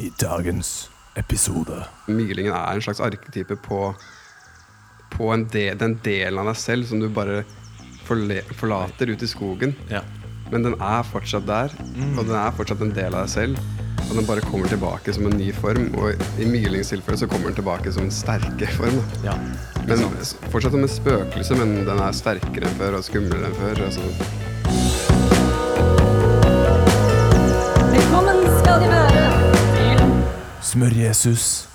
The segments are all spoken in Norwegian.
i dagens episode. Myglingen er en slags arketype på, på en del, den delen av deg selv som du bare forle, forlater ut i skogen. Ja. Men den er fortsatt der, og den er fortsatt en del av deg selv. Og den bare kommer tilbake som en ny form. Og i mylings tilfelle så kommer den tilbake som en sterke form. ja. Men fortsatt som et spøkelse, men den er sterkere enn før og skumlere enn før. Altså. Smør-Jesus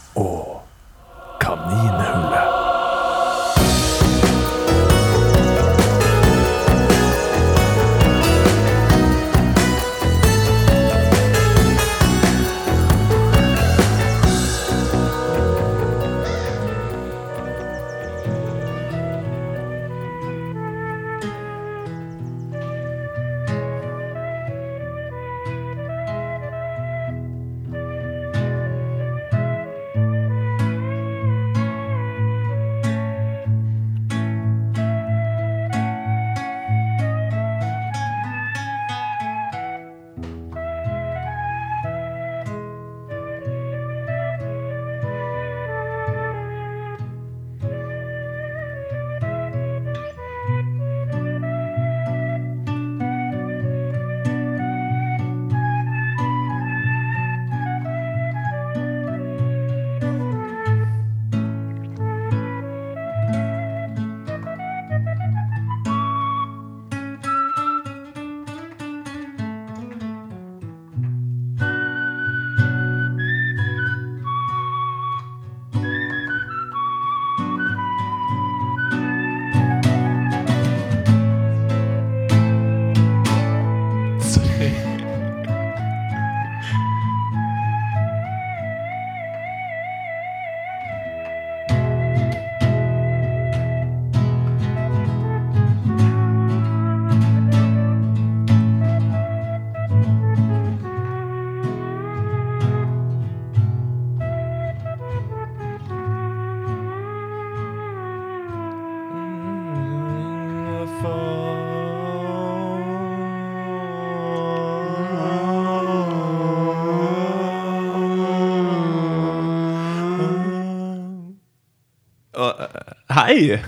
Hei!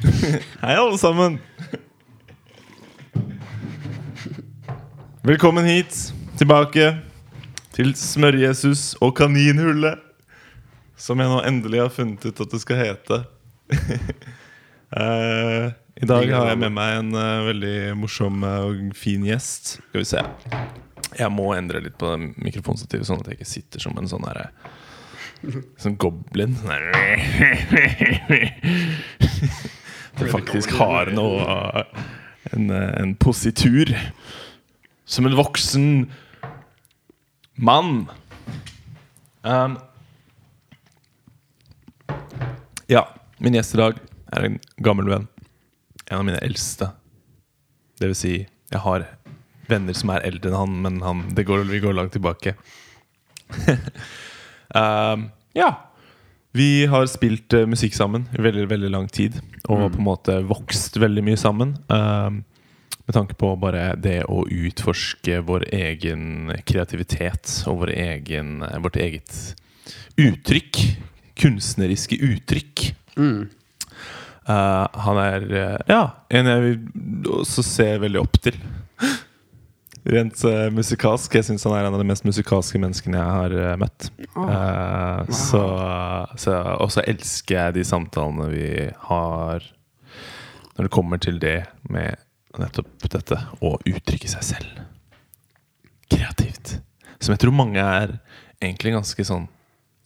Hei, alle sammen. Velkommen hit, tilbake til Smør-Jesus og Kaninhullet. Som jeg nå endelig har funnet ut at det skal hete. Eh, I dag har jeg med meg en eh, veldig morsom eh, og fin gjest. Skal vi se. Jeg må endre litt på mikrofonstativet, sånn at jeg ikke sitter som en sånn herre Sånn goblin. Sånn Det faktisk har noe en, en positur. Som en voksen mann. Um, ja, min gjest i dag er en gammel venn. En av mine eldste. Det vil si, jeg har venner som er eldre enn han, men han, det går, vi går langt tilbake. Um, ja. Vi har spilt uh, musikk sammen i veldig, veldig lang tid. Og på en måte vokst veldig mye sammen. Um, med tanke på bare det å utforske vår egen kreativitet og vår egen, eh, vårt eget uttrykk. Kunstneriske uttrykk. Eh, han er uh, ja, en jeg også se veldig opp til. Rent uh, musikalsk. Jeg syns han er en av de mest musikalske menneskene jeg har uh, møtt. Eh, så, så Og så elsker jeg de samtalene vi har når det kommer til det med nettopp dette å uttrykke seg selv. Kreativt. Som jeg tror mange er egentlig ganske sånn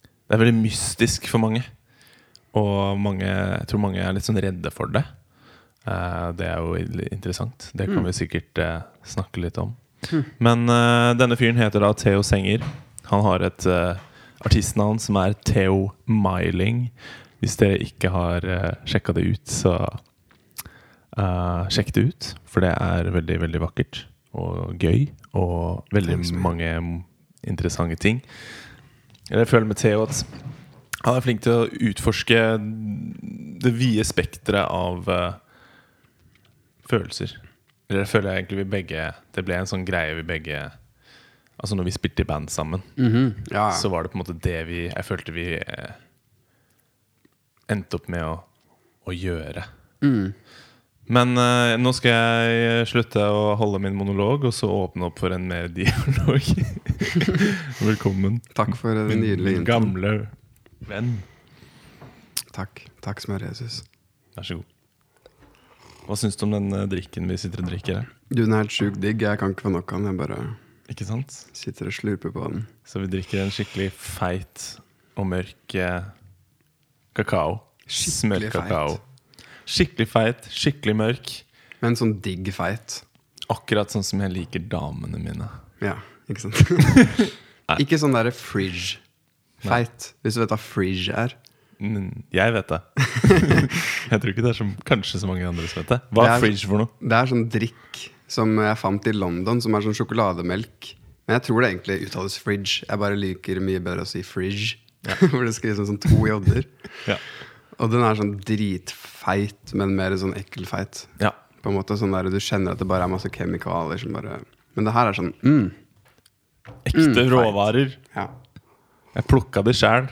Det er veldig mystisk for mange. Og mange, jeg tror mange er litt sånn redde for det. Uh, det er jo interessant. Det kan vi sikkert uh, snakke litt om. Men uh, denne fyren heter da Theo Senger. Han har et uh, artistnavn som er Theo Miling. Hvis dere ikke har uh, sjekka det ut, så uh, sjekk det ut. For det er veldig, veldig vakkert og gøy. Og veldig mange interessante ting. Jeg føler med Theo at han er flink til å utforske det vide spekteret av uh, følelser. Eller det føler jeg egentlig vi begge Det ble en sånn greie vi begge Altså når vi spilte i band sammen, mm -hmm. ja. så var det på en måte det vi Jeg følte vi eh, endte opp med å, å gjøre. Mm. Men eh, nå skal jeg slutte å holde min monolog, og så åpne opp for en mer dialog. Velkommen. Takk for den nydelige min gamle venn. Takk. Takk, smør-Jesus. Vær så god. Hva syns du om den eh, drikken vi sitter og drikker her? Du, den er helt sjukt digg. Jeg kan ikke få nok av den. Jeg bare Ikke sant? sitter og slurper på den. Så vi drikker en skikkelig feit og mørk eh, kakao. Skikkelig Smørkakao. Skikkelig feit, skikkelig mørk. Men sånn digg feit. Akkurat sånn som jeg liker damene mine. Ja, ikke sant? ikke sånn derre fridge. Feit. Hvis du vet hva fridge er. Jeg vet det. jeg tror ikke det er som, kanskje så mange andre som vet det. Hva Det er fridge for noe? Det er sånn drikk som jeg fant i London, som er sånn sjokolademelk. Men jeg tror det egentlig uttales fridge. Jeg bare liker mye bedre å si fridge. Hvor det skrives sånn, sånn to j-er. Ja. Og den er sånn dritfeit, men mer sånn ekkelfeit. ja. På en måte sånn der Du kjenner at det bare er masse kemikalier som bare Men det her er sånn mm, Ekte Mm, råvarer. ja. Jeg plukka det sjæl.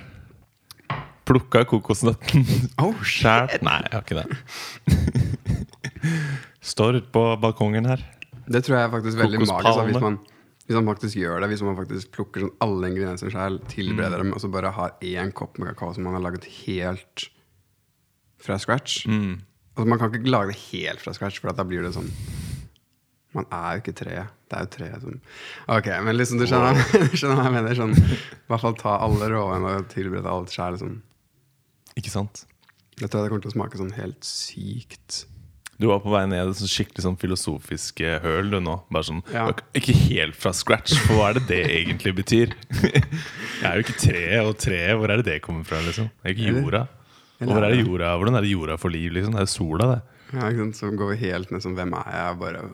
Plukka kokosnøtten Oh, sjæl. Nei, jeg har ikke det. Står ute på balkongen her. Det tror jeg er faktisk veldig magisk. Hvis man, hvis man faktisk gjør det, hvis man faktisk plukker sånn alle ingrediensene selv, tilbereder dem, og så bare har én kopp med kakao som man har laget helt fra scratch. Mm. Altså, man kan ikke lage det helt fra scratch, for da blir det sånn Man er jo ikke treet. Det er jo treet som Ok, men liksom, du skjønner, du skjønner hva jeg mener? Sånn, I hvert fall ta alle råvarene og tilberede alt sjæl. Liksom. Ikke sant? Jeg tror det kommer til å smake sånn helt sykt. Du var på vei ned i et sånn skikkelig sånn filosofisk eh, høl du nå. Bare sånn, Ja. Ikke helt fra scratch, for hva er det det egentlig betyr? Jeg er jo ikke treet, og treet, hvor er det det kommer fra? liksom? Det er ikke jorda. Og hvor er det jorda? Hvordan er det jorda for liv? liksom? Det er sola, det. Ja, ikke sant? Så går vi helt ned som hvem er jeg? Bare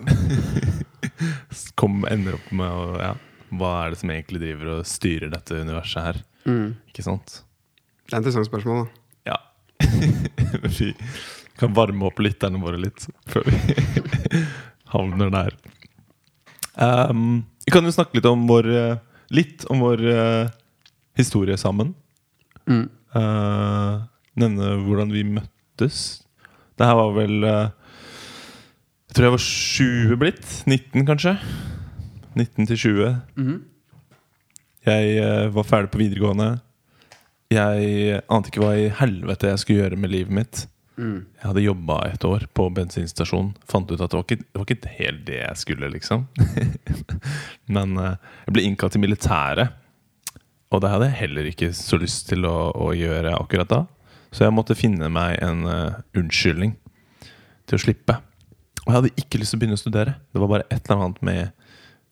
Kom, ender opp med å ja, Hva er det som egentlig driver og styrer dette universet her? mm. Ikke sant? Det er et interessant spørsmål, da. Vi kan varme opp lytterne våre litt før vi havner der. Um, vi kan jo snakke litt om vår eh, Litt om vår uh, historie sammen. Mm. Uh, nevne hvordan vi møttes. Det her var vel uh, Jeg tror jeg var 20 blitt. 19, kanskje. 19 til 20. Mhm. Jeg eh, var ferdig på videregående. Jeg ante ikke hva i helvete jeg skulle gjøre med livet mitt. Mm. Jeg hadde jobba et år på bensinstasjon. Fant ut at det var ikke, det var ikke helt det jeg skulle, liksom. Men eh, jeg ble innkalt til militæret. Og det hadde jeg heller ikke så lyst til å, å gjøre akkurat da. Så jeg måtte finne meg en uh, unnskyldning til å slippe. Og jeg hadde ikke lyst til å begynne å studere. Det var bare et eller annet med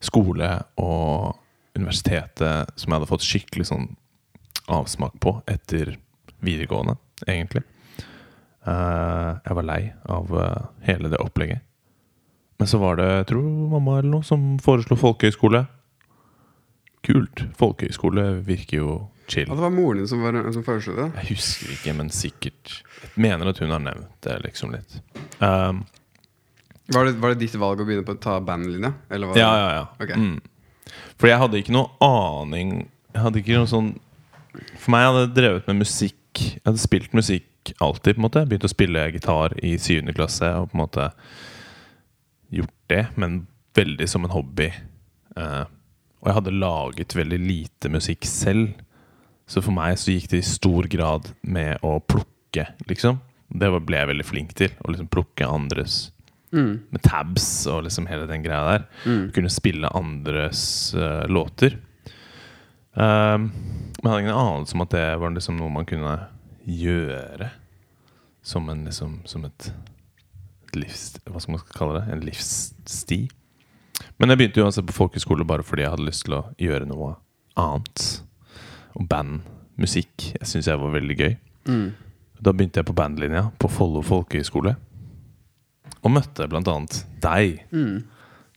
skole og universitetet som jeg hadde fått skikkelig sånn avsmak på etter videregående, egentlig. Eh, jeg var lei av eh, hele det opplegget. Men så var det, jeg tror mamma eller noe, som foreslo folkehøyskole. Kult. Folkehøyskole virker jo chill. Ja, det var moren din som, var, som foreslo det. Jeg husker ikke, men sikkert. Jeg mener at hun har nevnt det liksom litt. Um, Var det, var det ditt valg å begynne på å ta bandlinja? Eller var ja, ja, ja. Okay. Mm. For jeg hadde ikke noe aning Jeg hadde ikke noe sånn For meg hadde jeg drevet med musikk Jeg hadde spilt musikk alltid. på en måte Begynt å spille gitar i syvende klasse og på en måte gjort det, men veldig som en hobby. Eh, og jeg hadde laget veldig lite musikk selv. Så for meg så gikk det i stor grad med å plukke, liksom. Det ble jeg veldig flink til. Å liksom plukke andres Mm. med tabs og liksom hele den greia der. Mm. Kunne spille andres uh, låter. Um, men jeg hadde ingen anelse om at det var liksom noe man kunne gjøre som en liksom Som et, et livs... Hva skal man kalle det? En livssti. Men jeg begynte jo å se på folkehøyskole bare fordi jeg hadde lyst til å gjøre noe annet. Og band, musikk, jeg syns jeg var veldig gøy. Mm. Da begynte jeg på bandlinja på Follo folkehøgskole. Og møtte blant annet deg, Mm.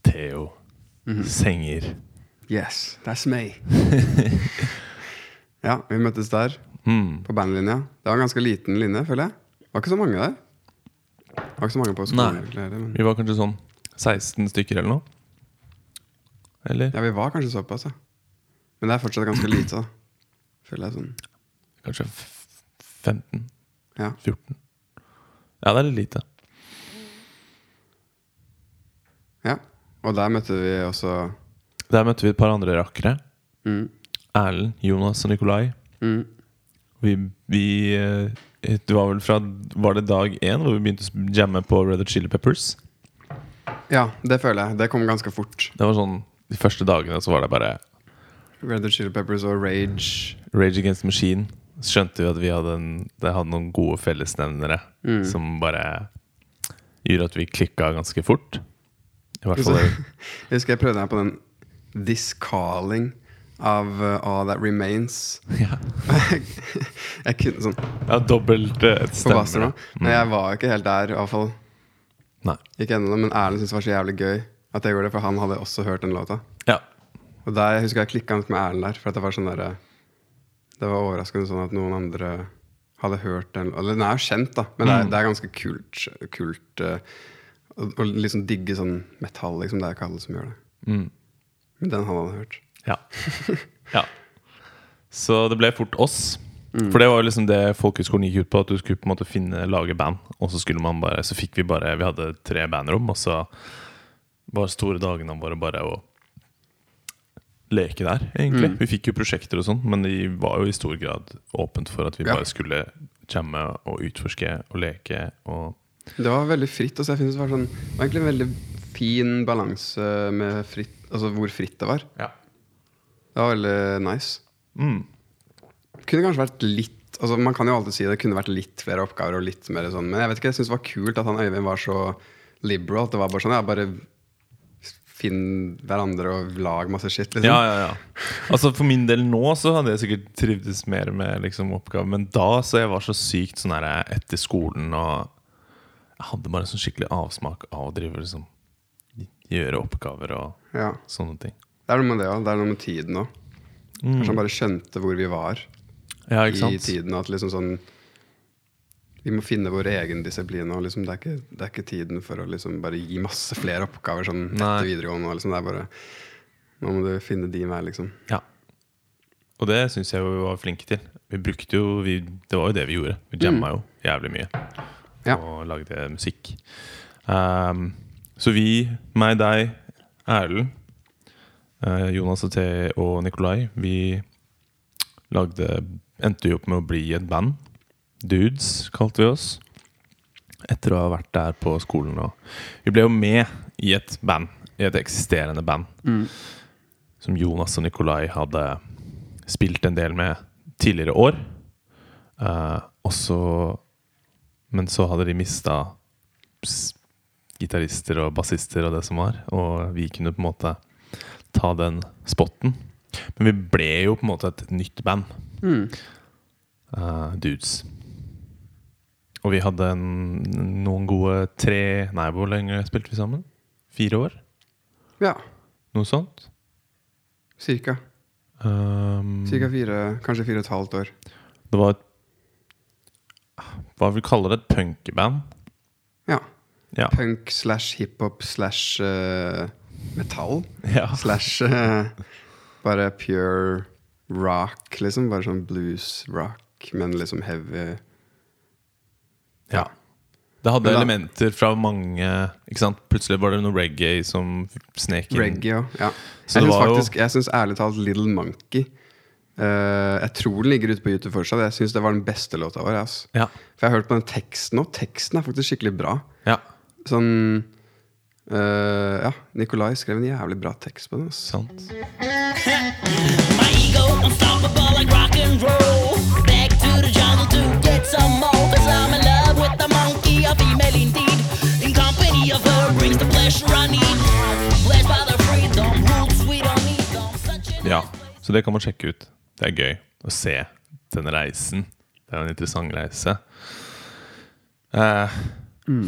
Theo Senger. Yes, that's me. ja, vi møttes der Mm. på bandlinja. Det var en ganske liten linje, føler jeg. Det var ikke så mange der. Det var ikke så mange på skolen. Nei. men Vi var kanskje sånn 16 stykker eller noe. Eller Ja, vi var kanskje såpass, ja. Men det er fortsatt ganske lite. Føler jeg sånn. kanskje f- 15? Ja. 14? Ja, det er litt lite. ja. Og der møtte vi også Der møtte vi et par andre rakkere. mm, Erlend, Jonas og Nikolai. mm, Vi, vi eh, Det var vel fra Var det dag én hvor vi begynte å jamme på Red Hot Chili Peppers? Ja, det føler jeg. Det kom ganske fort. Det var sånn De første dagene så var det bare Red Hot Chili Peppers og Rage. Rage Against Machine. Så skjønte vi at vi hadde, en, det hadde noen gode fellesnevnere Mm. som bare gjorde at vi klikka ganske fort. I hvert fall Jeg husker jeg prøvde meg på den This Calling av uh, All That Remains. ja. jeg kunne sånn ja, dobbelt uh, et stemme. nå. Men jeg var ikke helt der, i hvert fall. Nei. Ikke ennå, men Erlend syntes det var så jævlig gøy at jeg gjorde det, for han hadde også hørt den låta. Ja. Og der, jeg husker jeg klikka med Erlend der, for at det var sånn derre Det var overraskende sånn at noen andre hadde hørt den Eller den er jo kjent, da, men det er, det er ganske kult. kult uh, å, og liksom digge sånn metall, liksom. Det er ikke alle som gjør det. Mm. Men den hadde han hørt. Ja. ja. Så det ble fort oss. For det var jo liksom det folkehøgskolen gikk ut på. At du skulle på en måte finne lage band. Og så skulle man bare Så fikk vi bare Vi hadde tre bandrom, og så var store dagene våre bare å leke der, egentlig. Vi fikk jo prosjekter og sånn, men de var jo i stor grad åpent for at vi Ja. bare skulle jamme og utforske og leke og Det var veldig fritt. og så jeg synes det, var sånn, det var egentlig en veldig fin balanse med fritt, altså hvor fritt det var. Ja. Det var veldig nice. Mm. Kunne kanskje vært litt altså Man kan jo alltid si det kunne vært litt flere oppgaver. og litt mer sånn Men jeg vet ikke, jeg syns det var kult at han Øyvind var så liberal. Det var bare sånn Ja, bare finn hverandre og lag masse shit. Liksom. Ja, ja, ja. Altså For min del nå så hadde jeg sikkert trivdes mer med liksom oppgaver. Men da så jeg var så sykt sånn her etter skolen og Jeg hadde bare sånn skikkelig avsmak av å drive liksom gjøre oppgaver og Ja. sånne ting. Det er noe med det òg. Det er noe med tiden òg. Kanskje han bare skjønte hvor vi var Ja, i ikke sant? tiden. At liksom sånn Vi må finne vår egen disiplin. Og liksom, det, er ikke, det er ikke tiden for å liksom bare gi masse flere oppgaver sånn Nei. etter videregående. Liksom. Det er bare Nå må du finne din vei, liksom. Ja. Og det syns jeg vi var flinke til. Vi brukte jo vi, Det var jo det vi gjorde. Vi jamma jo jævlig mye. Ja. Og lagde musikk. Um, så vi, meg, deg, Erlend, eh, Jonas og T og Nikolai, vi lagde Endte jo opp med å bli et band. Dudes, kalte vi oss. Etter å ha vært der på skolen. Og vi ble jo med i et band. I et eksisterende band som Jonas og Nikolai hadde spilt en del med tidligere år. Eh, og så Men så hadde de mista gitarister og bassister og det som var, og vi kunne på en måte ta den spotten. Men vi ble jo på en måte et nytt band. Eh, dudes. Og vi hadde en, noen gode tre Nei, hvor lenge spilte vi sammen? Fire år? Ja, Noe sånt? cirka. Um, Cirka fire, kanskje fire og et halvt år. Det var et Hva vil vi kalle det? Et punkeband? Ja. Punk slash hiphop slash uh, metall. ja. Slash uh, bare pure rock, liksom. Bare sånn blues-rock, men liksom heavy. ja. Det hadde da- elementer fra mange Ikke sant? Plutselig var det noe reggae som snek inn. Reggae òg. Ja. Så Jeg syns faktisk, jeg synes, ærlig talt Little Monkey Uh, Jeg tror den ligger ute på YouTube fortsatt. Jeg syns det var den beste låta vår. Altså. Ja. For jeg har hørt på den teksten, og teksten er faktisk skikkelig bra. ja. Sånn eh, Ja, Nikolai skrev en jævlig bra tekst på den. Sant. My ego unstoppable like rock and roll. Back to the jungle to get some more. Cause I'm in love with the monkey, a female indeed. In company of her brings the pleasure I need. Blessed by the freedom, roots we don't need. Such Ja. Så det kan man sjekke ut. Det er gøy å se den reisen. Det er jo en interessant reise. Eh,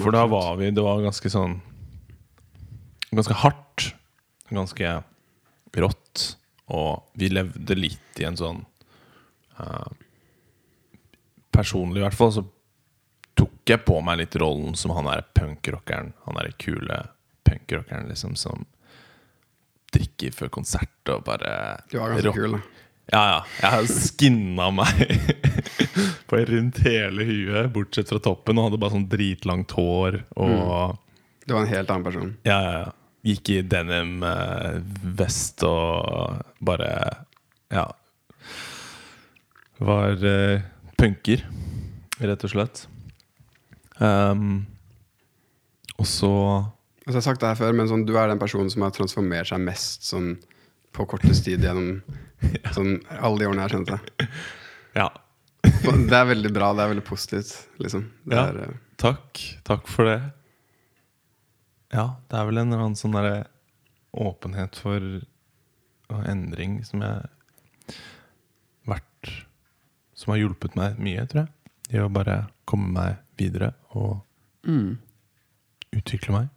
for da var vi Det var ganske sånn Ganske hardt. Ganske rått. Og vi levde litt i en sånn uh, Personlig, i hvert fall, så tok jeg på meg litt rollen som han der punkrockeren. Han derre kule punkrockeren liksom som drikker før konsert og bare Du var ganske rock- kul, da. Ja, ja. Jeg har skinna meg på rundt hele huet, bortsett fra toppen, og hadde bare sånn dritlangt hår. Og Du var en helt annen person. ja, ja, ja. Gikk i denim eh, vest og bare Ja. Var eh, punker, rett og slett. Um, og så Altså, jeg har sagt det her før, men sånn, du er den personen som har transformert seg mest sånn, på kortest tid gjennom sånn, alle de årene jeg har kjent deg. Ja. Det er veldig bra. Det er veldig positivt. Liksom. Det Ja. er, eh, Takk. Takk for det. Ja, det er vel en eller annen sånn derre åpenhet for og endring som jeg vært Som har hjulpet meg mye, tror jeg. I å bare komme meg videre og utvikle meg.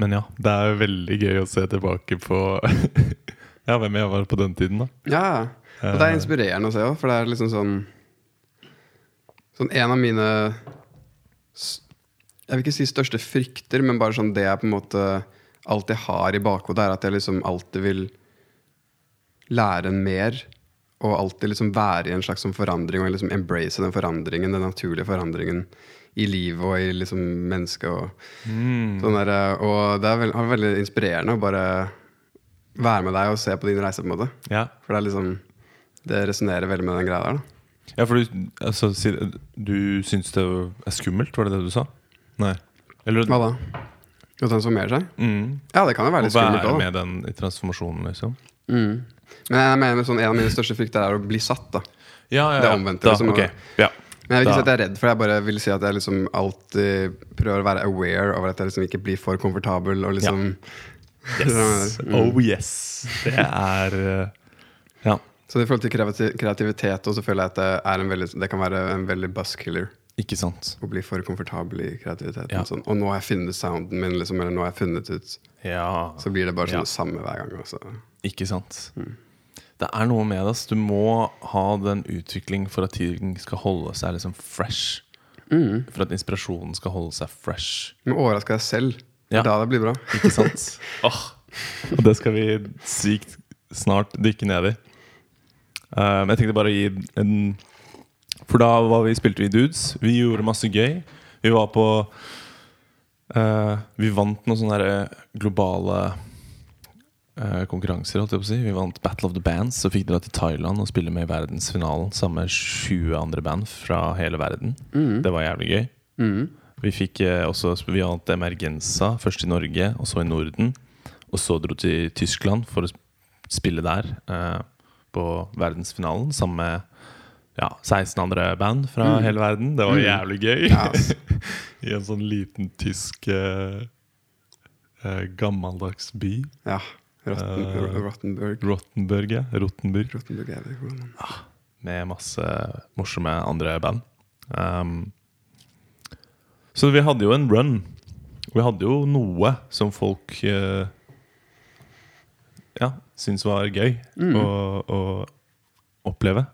Men ja, det er veldig gøy å se tilbake på Ja, hvem jeg var på den tiden, da. Ja, og det er inspirerende å se òg, for det er liksom sånn Sånn en av mine Jeg vil ikke si største frykter, men bare sånn det jeg på en måte alltid har i bakhodet, er at jeg liksom alltid vil lære mer. Og alltid liksom være i en slags sånn forandring og liksom embrace den forandringen, den naturlige forandringen i livet og i liksom mennesket. Og, sånn der, og det er veld, veldig inspirerende å bare være med deg og se på din reise. på en måte Ja, for det er liksom Det resonnerer veldig med den greia der. da Ja, for du, altså, du syns det er skummelt, var det det du sa? Nei. Eller Hva da? Å transformere seg? mm, Ja, det kan jo være litt skummelt Å være med den i transformasjonen, liksom? Mm. Men jeg mener sånn, en av mine største frykter er å bli satt. da Ja, ja, Det ja. omvendte, liksom, okay. ok. ja. Men jeg vil ikke si at jeg er redd, for jeg bare vil si at jeg liksom alltid prøver å være aware over at jeg liksom ikke blir for komfortabel. Og liksom Yes. Mm. Oh yes. Det er uh, Ja. Så i forhold til kreativitet også, så føler jeg at det, en veldig, det kan være en veldig buzzkiller Ikke sant. å bli for komfortabel i kreativiteten. Ja. Sånn. Og nå har jeg funnet sounden min, liksom, eller nå har jeg funnet ut Ja. Så blir det bare sånn Ja. samme hver gang. Også. Ikke sant. Mm. Det er noe med det. Du må ha den utvikling for at ting skal holde seg liksom fresh. Mm. For at inspirasjonen skal holde seg fresh. Du må overraske deg selv. Det Ja. er Da det blir bra. Ikke sant? oh, og det skal vi sykt snart dykke ned i. Eh, Men jeg tenkte bare å gi en For da var vi, spilte vi Dudes. Vi gjorde masse gøy. Vi var på uh, Vi vant noen sånne globale eh, konkurranser, holdt jeg på å si. Vi vant Battle of the Bands og fikk dra til Thailand og spille med i verdensfinalen sammen med 20 andre band fra hele verden. Det var jævlig gøy. Vi fikk eh, også Vi vant Emergenza, først i Norge, og så i Norden. Og så dro til Tyskland for å spille der, eh, på verdensfinalen, sammen med ja, 16 andre band fra hele verden. Det var jævlig gøy. Ja. I en sånn liten tysk eh, eh, gammeldags by. Ja. Rotten, Eh, Rottenburg. Rottenburg, ja. Rottenburg. Rottenburg er det, hvordan- med masse morsomme andre band. Um, så vi hadde jo en run. Vi hadde jo noe som folk uh, ja, syntes var gøy å, å oppleve.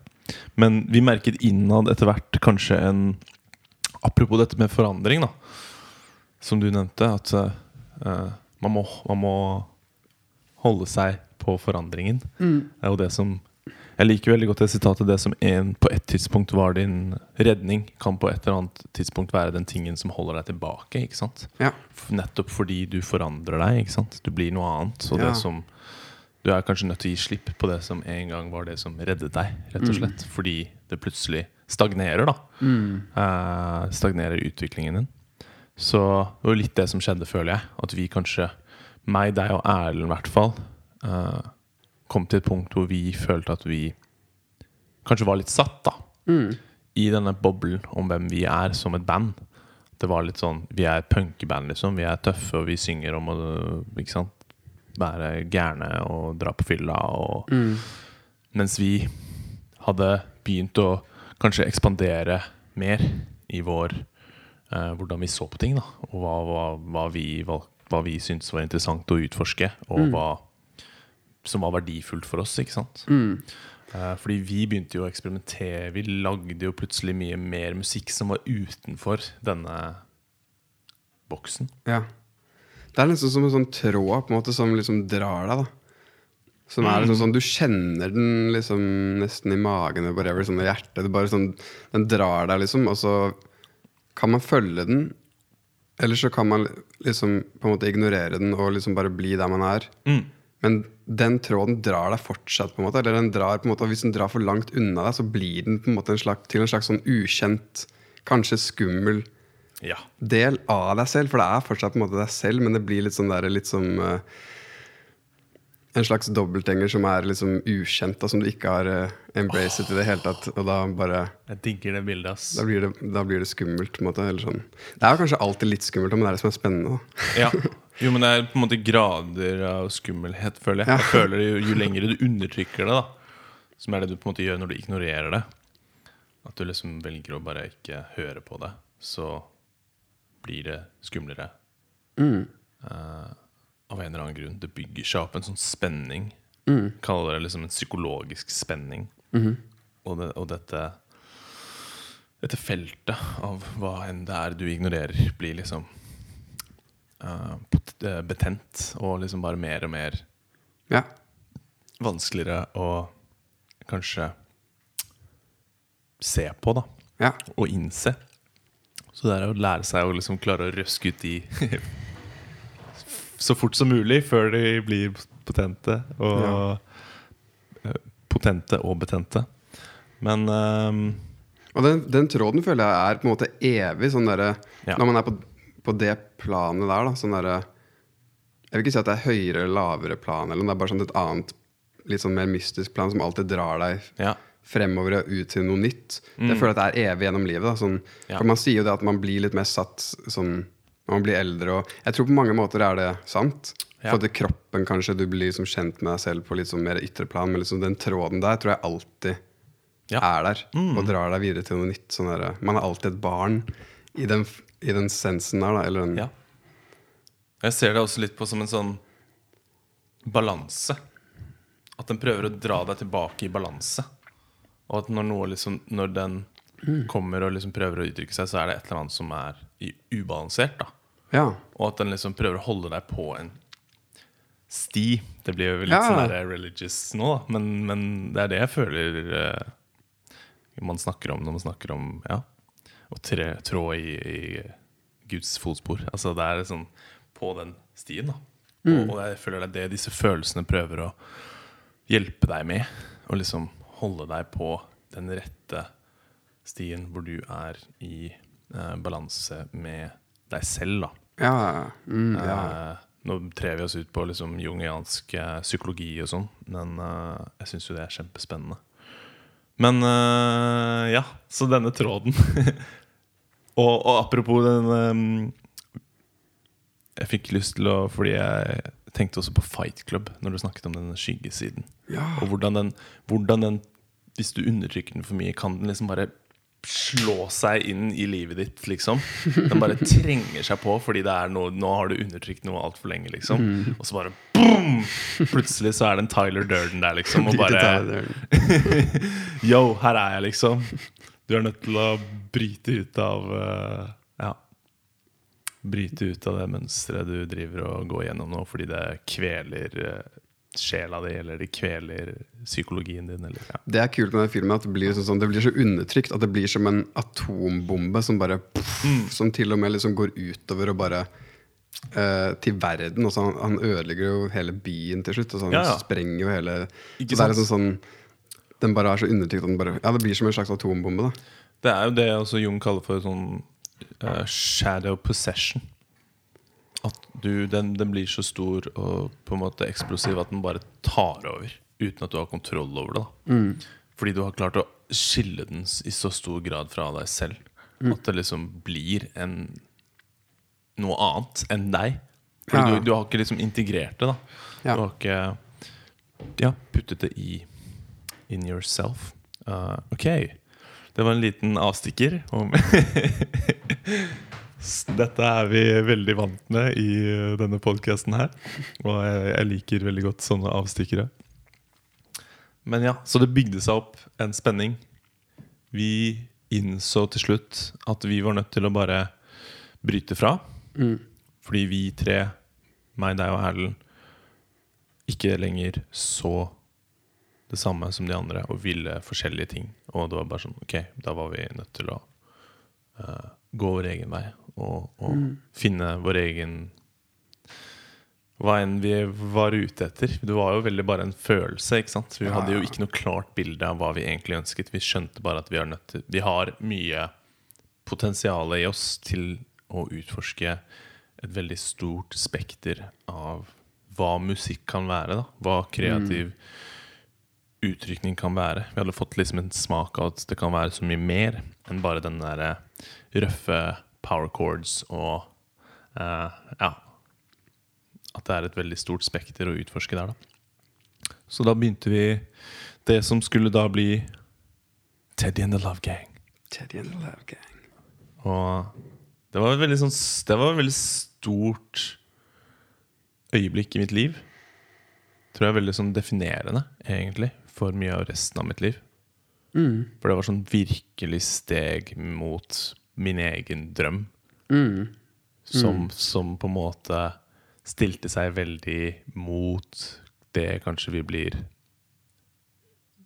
Men vi merket innad etter hvert kanskje en Apropos dette med forandring, da. Som du nevnte, at uh, man, må, man må holde seg på forandringen. Det er jo det som Jeg liker veldig godt det sitatet. Det som en, på et tidspunkt var din redning, kan på et eller annet tidspunkt være den tingen som holder deg tilbake. ikke sant? Ja. Nettopp fordi du forandrer deg. ikke sant? Du blir noe annet. Og Ja. det som Du er kanskje nødt til å gi slipp på det som en gang var det som reddet deg. rett og slett. Fordi det plutselig stagnerer, da. Eh, stagnerer utviklingen din. Så det var litt det som skjedde, føler jeg. At vi kanskje, meg, deg og Erlend i hvert fall, uh, kom til et punkt hvor vi følte at vi kanskje var litt satt, da. I denne boblen om hvem vi er som et band. Det var litt sånn Vi er et punkeband, liksom. Vi er tøffe, og vi synger om å ikke sant? være gærne og dra på fylla. Og, Mens vi hadde begynt å kanskje ekspandere mer i vår eh, hvordan vi så på ting. Da. Og hva, hva, hva vi, hva, hva vi syntes var interessant å utforske, og hva som var verdifullt for oss. ikke sant? Eh, fordi vi begynte jo å eksperimentere. Vi lagde jo plutselig mye mer musikk som var utenfor denne boksen. Ja. Det er liksom som en sånn tråd på en måte som liksom drar deg. da Som er liksom sånn Du kjenner den liksom nesten i magen eller whatever, sånn i hjertet. Det bare sånn, Den drar deg, liksom, og så kan man følge den. Eller så kan man liksom på en måte ignorere den og liksom bare bli der man er. Men den tråden drar deg fortsatt. på en måte Eller den drar på en måte og Hvis den drar for langt unna deg, så blir den på en måte en slags, til en slags sånn ukjent, kanskje skummel Ja. del av deg selv. For det er fortsatt på en måte deg selv, men det blir litt sånn der, litt som eh, En slags dobbeltgjenger som er liksom ukjent, og som du ikke har uh, embracet i det hele tatt. Og da bare Jeg digger det bildet, ass. Da blir det, da blir det skummelt. måte eller sånn. Det er kanskje alltid litt skummelt, men det er det som er spennende. Ja. Jo, men det er på en måte grader av skummelhet, føler jeg. Ja. Jeg føler jo, Jo lenger du undertrykker det, da som er det du på en måte gjør når du ignorerer det, at du liksom velger å bare ikke høre på det, så blir det skumlere. Eh, av en eller annen grunn. Det bygger seg opp en sånn spenning. Kaller det liksom en psykologisk spenning. Og, det, og dette dette feltet av hva enn det er du ignorerer, blir liksom uh, betent og liksom bare mer og mer Ja. vanskeligere å kanskje se på, da. ja. Og innse. Så det er å lære seg å liksom klare å røske ut de så fort som mulig før de blir potente og ja. Potente og betente. Men um, Og den, den tråden føler jeg er på en måte evig. Sånn derre Ja. Når man er på, på det planet der, da. Sånn derre Jeg vil ikke si at det er høyere eller lavere plan, eller det er bare sånn et annet litt sånn mer mystisk plan som alltid drar deg ja. fremover og ut til noe nytt. Jeg føler at det er evig gjennom livet. Da. Sånn, Ja. For man sier jo det at man blir litt mer satt sånn når man blir eldre. Og jeg tror på mange måter er det sant. Ja. For at kroppen kanskje du blir liksom kjent med deg selv på litt sånn mer ytre plan. Men liksom den tråden der tror jeg alltid Ja. er der og drar deg videre til noe nytt. Sånn der, man er alltid et barn i den, i den sensen der. Da, eller den, Ja. Jeg ser det også litt på som en sånn balanse. At den prøver å dra deg tilbake i balanse. Og at når liksom Når den kommer og liksom prøver å uttrykke seg, så er det et eller annet som er ubalansert. da ja. Og at den liksom prøver å holde deg på en sti. Det blir jo litt Ja. sånn der religious nå, da. Men, men det er det jeg føler uh, man snakker om når man snakker om ja, å tre, trå i, i Guds fotspor. Altså det er sånn på den stien, da. Og, og jeg føler det er det disse følelsene prøver å hjelpe deg med. Og liksom holde deg på den rette stien hvor du er i uh, balanse med deg selv, da. Ja. Mm, ja. Eh, nå trer vi oss ut på liksom jungiansk eh, psykologi og sånn, men eh, jeg syns jo det er kjempespennende. Men ja, så denne tråden og, og apropos den Jeg fikk lyst til å Fordi jeg tenkte også på Fight Club når du snakket om denne skyggesiden. Ja. Og hvordan den, hvordan den Hvis du undertrykker den for mye, kan den liksom bare slå seg inn i livet ditt, liksom. Den bare trenger seg på fordi det er noe Nå har du undertrykt noe altfor lenge, liksom. Og så bare boom! Plutselig så er det en Tyler Durden der, liksom. Og bare. Yo, her er jeg, liksom. Du er nødt til å bryte ut av uh, Ja. Bryte ut av det mønsteret du driver og går gjennom nå fordi det kveler eh, sjela di, eller det kveler psykologien din, eller ja. Det er kult med den filmen at det blir, sånn, sånn, det blir så undertrykt at det blir som en atombombe som bare puff, Mm. Som til og med liksom går utover og bare uh, til verden. Og så han, han ødelegger jo hele byen til slutt. Og så han Ja, ja. sprenger jo hele Ikke så det er liksom sånn Den bare er så undertrykt at den bare Ja, det blir som en slags atombombe, da. Det er jo det også Jung kaller for sånn uh, shadow possession. Du, den, den blir så stor og på en måte eksplosiv at den bare tar over uten at du har kontroll over det. Da. Fordi du har klart å skille den i så stor grad fra deg selv. At det liksom blir en noe annet enn deg. Fordi Ja. du, du har ikke liksom integrert det. Ja. Du har ikke ja, puttet det i in yourself. Uh, ok. Det var en liten avstikker. Om Dette er vi veldig vant med i denne podkasten her. Og jeg, liker veldig godt sånne avstikkere. Men ja, Så det bygde seg opp en spenning. Vi innså til slutt at vi var nødt til å bare bryte fra. Fordi vi tre meg, deg og Erlend ikke lenger så det samme som de andre og ville forskjellige ting. Og det var bare sånn Ok, da var vi nødt til å uh, gå vår egen vei og, og finne vår egen hva enn vi var ute etter. Det var jo veldig bare en følelse. ikke sant? Vi hadde jo ikke noe klart bilde av hva vi egentlig ønsket. Vi skjønte bare at vi, nødt til, vi har mye potensial i oss til å utforske et veldig stort spekter av hva musikk kan være. da. Hva kreativ utrykning kan være. Vi hadde fått liksom en smak av at det kan være så mye mer enn bare den der røffe power chords og eh, ja, at det er et veldig stort spekter å utforske der, da. Så da begynte vi det som skulle da bli Teddy and the Love Gang. Teddy and the Love Gang. Og det var et veldig, sånn, det var et veldig stort øyeblikk i mitt liv. Tror jeg er veldig sånn definerende, egentlig, for mye av resten av mitt liv. Mm. For det var sånn virkelig steg mot min egen drøm. Mm. Som, som på en måte stilte seg veldig mot det kanskje vi blir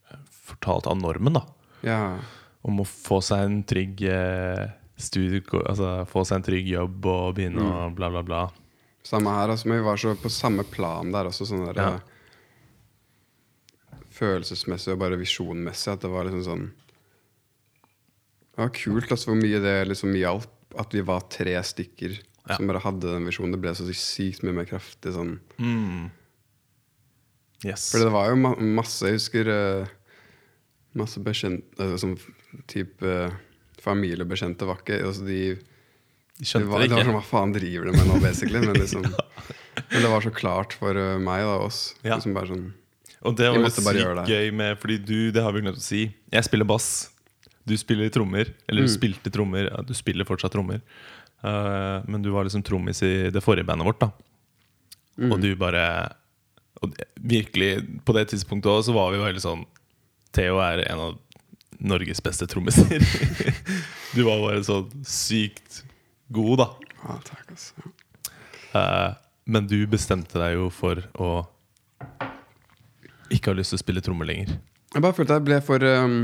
eh, fortalt av normen, da. Ja. Om å få seg en trygg eh, studie, altså få seg en trygg jobb og begynne å bla, bla, bla. Samme her, altså, vi var så på samme plan der også, sånn der Ja. eh, Følelsesmessig og bare visjonmessig, at det var liksom sånn Det var kult altså, hvor mye det liksom hjalp at vi var tre stykker Ja. som bare hadde den visjonen. Det ble så sykt mye mer kraftig sånn. Yes. For det var jo ma masse, jeg husker uh, Masse bekjente altså, Som type uh, familiebekjente var ikke altså, de, De det, skjønte var, det det var sånn, Hva faen driver de med nå, basically? Men, liksom, men det var så klart for eh, meg og oss. Ja. Liksom bare sånn Og det var jo sykt gøy med Fordi du, det har vi glemt å si. Jeg spiller bass. Du spiller trommer. Eller Mm. du spilte trommer. Ja, du spiller fortsatt trommer. Uh, men du var liksom trommis i det forrige bandet vårt, da. Mm. Og du bare Og virkelig, på det tidspunktet òg, så var vi jo veldig sånn Theo er en av Norges beste trommiser. du var bare sånn sykt god, da. Ja, takk, altså. Uh, men du bestemte deg jo for å ikke ha lyst til å spille trommer lenger. Jeg bare følte jeg ble for ehm,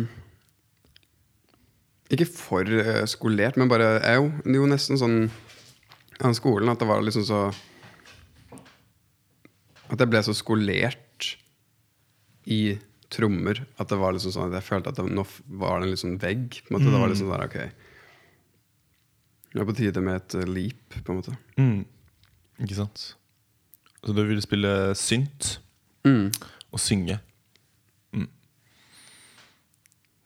Ikke for eh, skolert, men bare jo, jo nesten sånn av skolen at det var liksom så At jeg ble så skolert i trommer at det var liksom sånn at jeg følte at det, nå var det en liksom vegg. På en måte. Det var liksom sånn der, ok Det er på tide med et eh, leap, på en måte. Ikke sant? Så du ville spille synt Mm. og synge. Mm.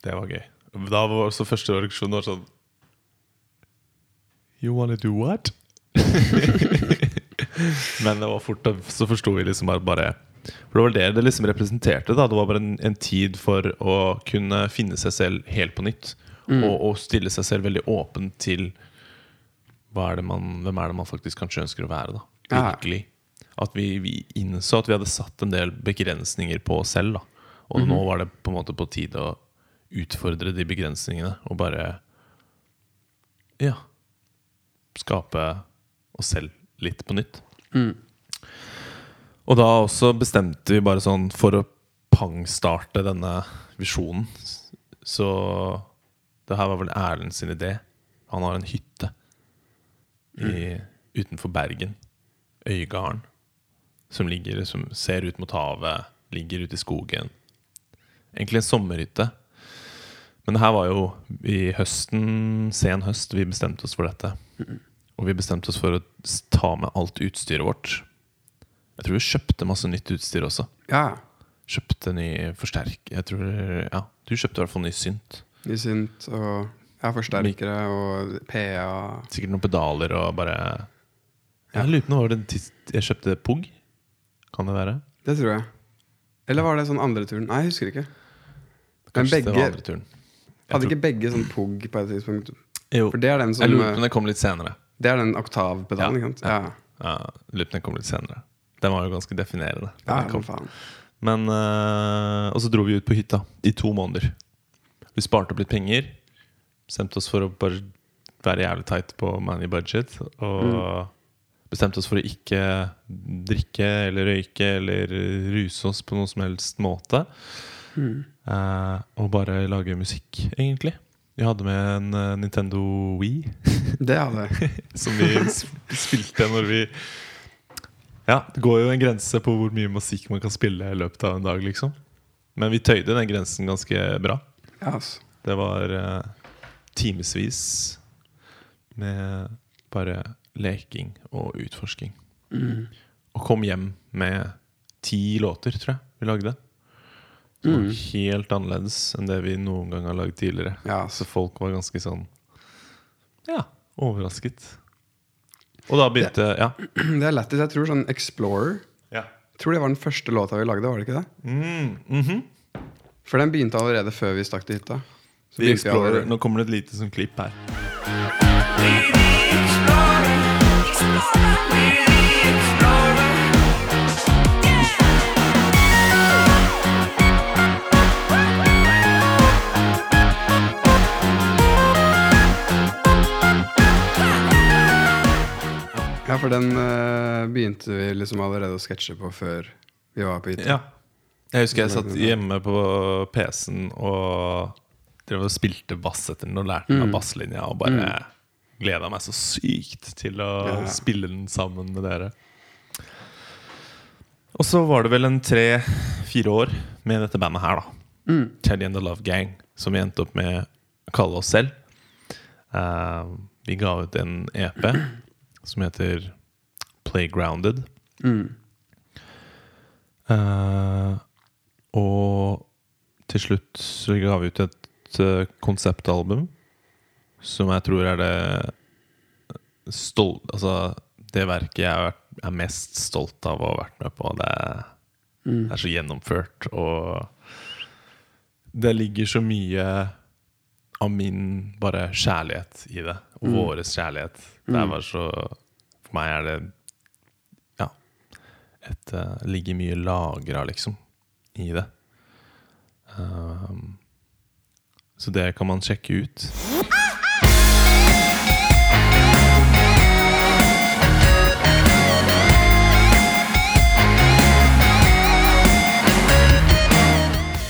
Det var gøy. Da var også første reaksjon var sånn You wanna do what? Men det var fort så forsto vi liksom bare, For det var det det liksom representerte. da Det var bare en, en tid for å kunne finne seg selv helt på nytt. Og, og stille seg selv veldig åpen til hva er det man, hvem er det man faktisk kanskje ønsker å være. da. Virkelig. At vi, vi innså at vi hadde satt en del begrensninger på oss selv. da Og nå var det på en måte på tide å utfordre de begrensningene og bare Ja Skape oss selv litt på nytt. Og da også bestemte vi bare sånn for å pangstarte denne visjonen. Så det her var vel Erlend sin idé. Han har en hytte i, utenfor Bergen. Øygarden. Som ligger som ser ut mot havet, ligger ute i skogen. Egentlig en sommerhytte. Men det her var jo i høsten, sen høst, vi bestemte oss for dette. Og vi bestemte oss for å ta med alt utstyret vårt. Jeg tror vi kjøpte masse nytt utstyr også. Ja. Kjøpte ny forsterk... Jeg tror, ja, Du kjøpte i hvert fall ny synt. Ny synt og ja, forsterkere og PA. Sikkert noen pedaler og bare Jeg lurer på om jeg kjøpte Pugg. Kan det være? Det tror jeg. Eller var det sånn andre turen? Nei, jeg husker ikke. Men Kanskje det var andre turen. Hadde tror- ikke begge sånn pugg på et tidspunkt? Jo. For det er den som Jeg lurer på om eh, det kom litt senere. Det er den oktavpedalen, Ja, ikke sant? Ja. Ja, jeg lurer på om det kom litt senere. Den var jo ganske definerende. Ja, den faen. Men, øh, og så dro vi ut på hytta i to måneder. Vi sparte opp litt penger. Bestemte oss for å bare være jævlig tight på money budget. Og bestemte oss for å ikke drikke eller røyke eller ruse oss på noen som helst måte. Eh, og bare lage musikk, egentlig. Vi hadde med en eh, Nintendo Wii. Det hadde jeg. som vi sp- spilte når vi Ja, det går jo en grense på hvor mye musikk man kan spille i løpet av en dag, liksom. Men vi tøyde den grensen ganske bra. Ja, altså. Det var uh, timevis med bare leking og utforsking. Og kom hjem med ti låter, tror jeg vi lagde. Var helt annerledes enn det vi noen gang har lagd tidligere. Ja, Så folk var ganske sånn Ja, overrasket. Og da begynte Ja. Det er lættis. Jeg tror sånn Explorer ja. Jeg tror det var den første låta vi lagde, var det ikke det? Mm, mhm. For den begynte allerede før vi stakk til hytta. Vi vi Nå kommer det et lite sånn klipp her. Ja, for den uh, begynte vi liksom allerede å sketsje på før vi var på hytta. Ja. Jeg husker jeg satt hjemme på PC-en og drev og spilte bass etter den og lærte meg basslinja og bare gleda meg så sykt til å Ja. spille den sammen med dere. Og så var det vel en tre-fire år med dette bandet her, da. Teddy and the Love Gang, som vi endte opp med å kalle oss selv. Uh, vi ga ut en EP som heter Playgrounded. Eh, og til slutt så ga vi ut et eh, konseptalbum som jeg tror er det stol Altså det verket jeg er, vært- er mest stolt av å ha vært med på. Det er, det er så gjennomført, og det ligger så mye av min bare kjærlighet i det. Og våres kjærlighet. Det er bare så For meg er det Ja. Et, uh, ligger mye lagra, liksom, i det. Um, så det kan man sjekke ut.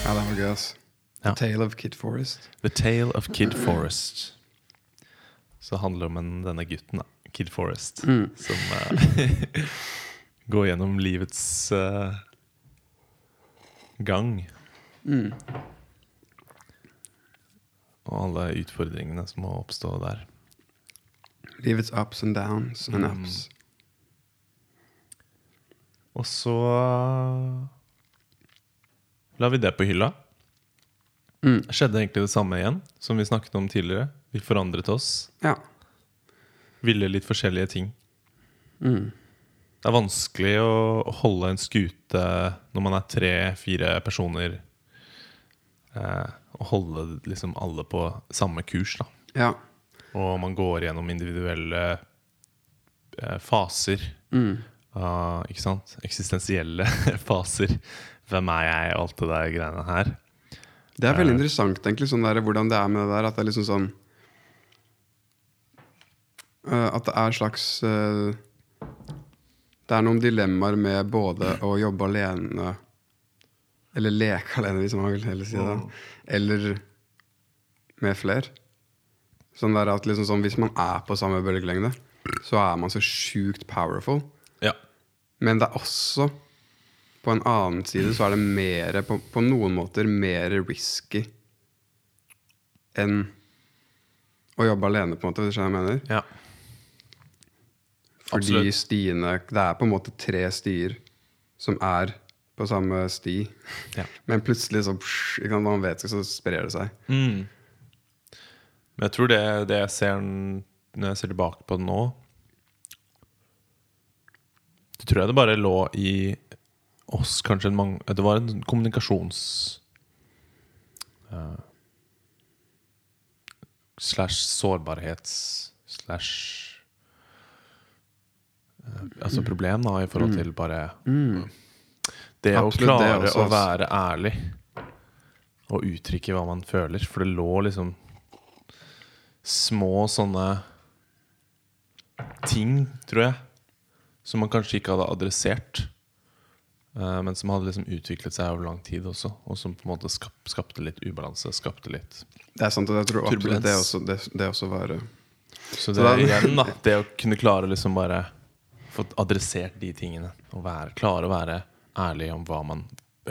Ja, det var gøy, ass. Ja. Tale of Kid Forest. The Tale of Kid Forest. Så handler det om en, denne gutten, da. Kid Forest. Som uh, går gjennom livets uh, gang. Og alle utfordringene som må oppstå der. Livets ups and downs and Mm. ups. Og så la vi det på hylla. Mm. Skjedde egentlig det samme igjen som vi snakket om tidligere. Vi forandret oss. Ja. Ville litt forskjellige ting. Mm. Det er vanskelig å holde en skute når man er tre-fire personer. Eh, og holde liksom alle på samme kurs. da ja. Og man går gjennom individuelle eh, faser. Mm. Uh, ikke sant? Eksistensielle faser. Hvem er jeg, og alt det der greiene her. Det er veldig interessant egentlig, sånn der, hvordan det er med det der. At det er liksom sånn At det er slags eh, Det er noen dilemmaer med både å jobbe alene Eller leke alene, hvis man vil heller si det. Eller med flere. Sånn der at liksom sånn, Hvis man er på samme bølgelengde, så er man så sjukt powerful. Ja. Men det er også På en annen side så er det mer på, på noen måter mer risky enn å jobbe alene, på en måte. Hvis du skjønner hva jeg mener? ja. Fordi Absolutt. stiene Det er på en måte tre stier som er på samme sti. Ja. Men plutselig så psh, ikke sant, Man vet ikke, så sprer det seg. Mm. Men jeg tror det, det jeg ser når jeg ser tilbake på det nå Det tror jeg det bare lå i oss kanskje en mang Det var en kommunikasjons Uh, Slash sårbarhets Slash Altså problem da i forhold til bare Det å Absolutt det klare også, å være ærlig og uttrykke hva man føler. For det lå liksom små sånne ting, tror jeg, som man kanskje ikke hadde adressert. eh, men som hadde liksom utviklet seg over lang tid også. Og som på en måte skap, skapte litt ubalanse. Skapte litt Det er sant, og jeg tror absolutt det også, det, det også var eh, Så Så det er igjen, da. Det å kunne klare liksom bare få adressert de tingene. Og være, klare å være ærlig om hva man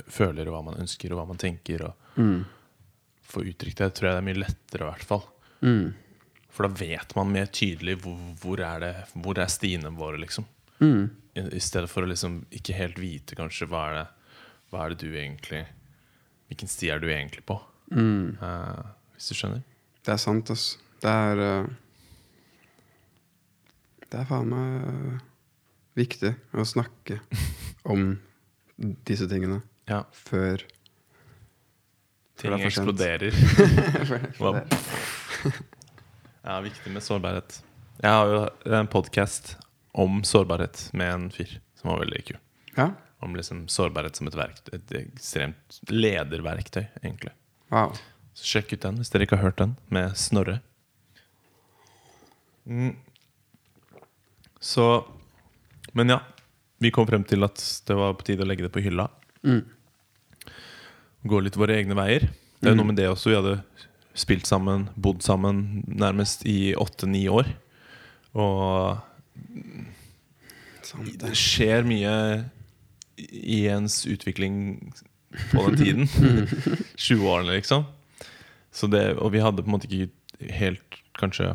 føler, og hva man ønsker, og hva man tenker. Og mm. få uttrykt det, tror jeg det er mye lettere, i hvert fall. Mm. For da vet man mer tydelig hvor, hvor er det Hvor er stiene våre, liksom. Mm. I, I stedet for å liksom ikke helt vite kanskje hva er det Hva er det du egentlig Hvilken sti er du egentlig på? Mm. Eh, hvis du skjønner? Det er sant, ass. Det er uh, Det er faen meg eh, viktig å snakke om disse tingene Ja. før Ting det er sent. eksploderer. Hva- Ja, viktig med sårbarhet. Jeg har jo en podkast om sårbarhet med en fyr som var veldig kul. Ja? Om liksom sårbarhet som et verktøy. Et ekstremt lederverktøy, egentlig. Wow. Så sjekk ut den hvis dere ikke har hørt den, med Snorre. Mm. Så Men ja. Vi kom frem til at det var på tide å legge det på hylla. Mm. Gå litt våre egne veier. Det er noe med det også. Vi hadde spilt sammen, bodd sammen nærmest i åtte-ni år. Og det skjer mye i ens utvikling på den tiden. 20-årene, liksom. Så det, og vi hadde på en måte ikke helt kanskje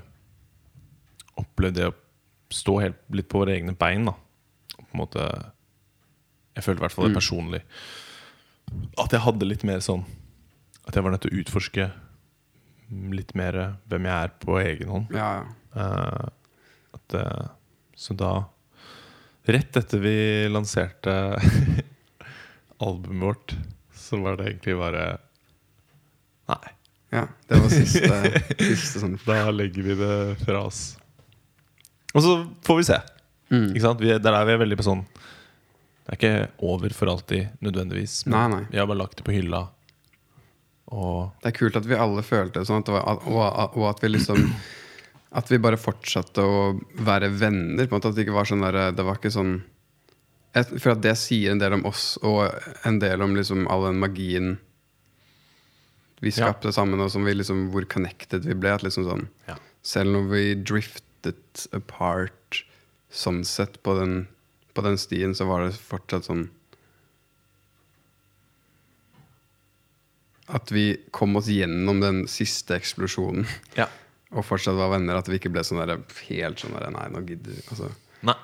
opplevd det å stå helt litt på våre egne bein. da På en måte Jeg følte i hvert fall det personlig. At jeg hadde litt mer sånn At jeg var nødt til å utforske litt mer hvem jeg er på egen hånd. Ja, ja. Uh, at, eh, så da Rett etter vi lanserte albumet vårt, så var det egentlig bare Nei, ja. Det var siste, siste sånn da legger vi det fra oss. Og så får vi se. Mm. Ikke sant? Vi, der er vi veldig på sånn Det er ikke over for alltid, nødvendigvis. Men Nei, nei. vi har bare lagt det på hylla. Og Det er kult at vi alle følte det sånn, at det var, og, og at vi liksom At vi bare fortsatte å være venner. På en måte At det ikke var sånn der, Det var ikke sånn jeg føler at det sier en del om oss, og en del om liksom all den magien vi Ja. skapte sammen, og som vi liksom, hvor connected vi ble. At liksom sånn ja. Selv når vi driftet apart sånn sett på den, på den stien, så var det fortsatt sånn At vi kom oss gjennom den siste eksplosjonen ja. og fortsatt var venner. At vi ikke ble sånn der, helt sånn der Nei, nå gidder vi. Altså, Nei.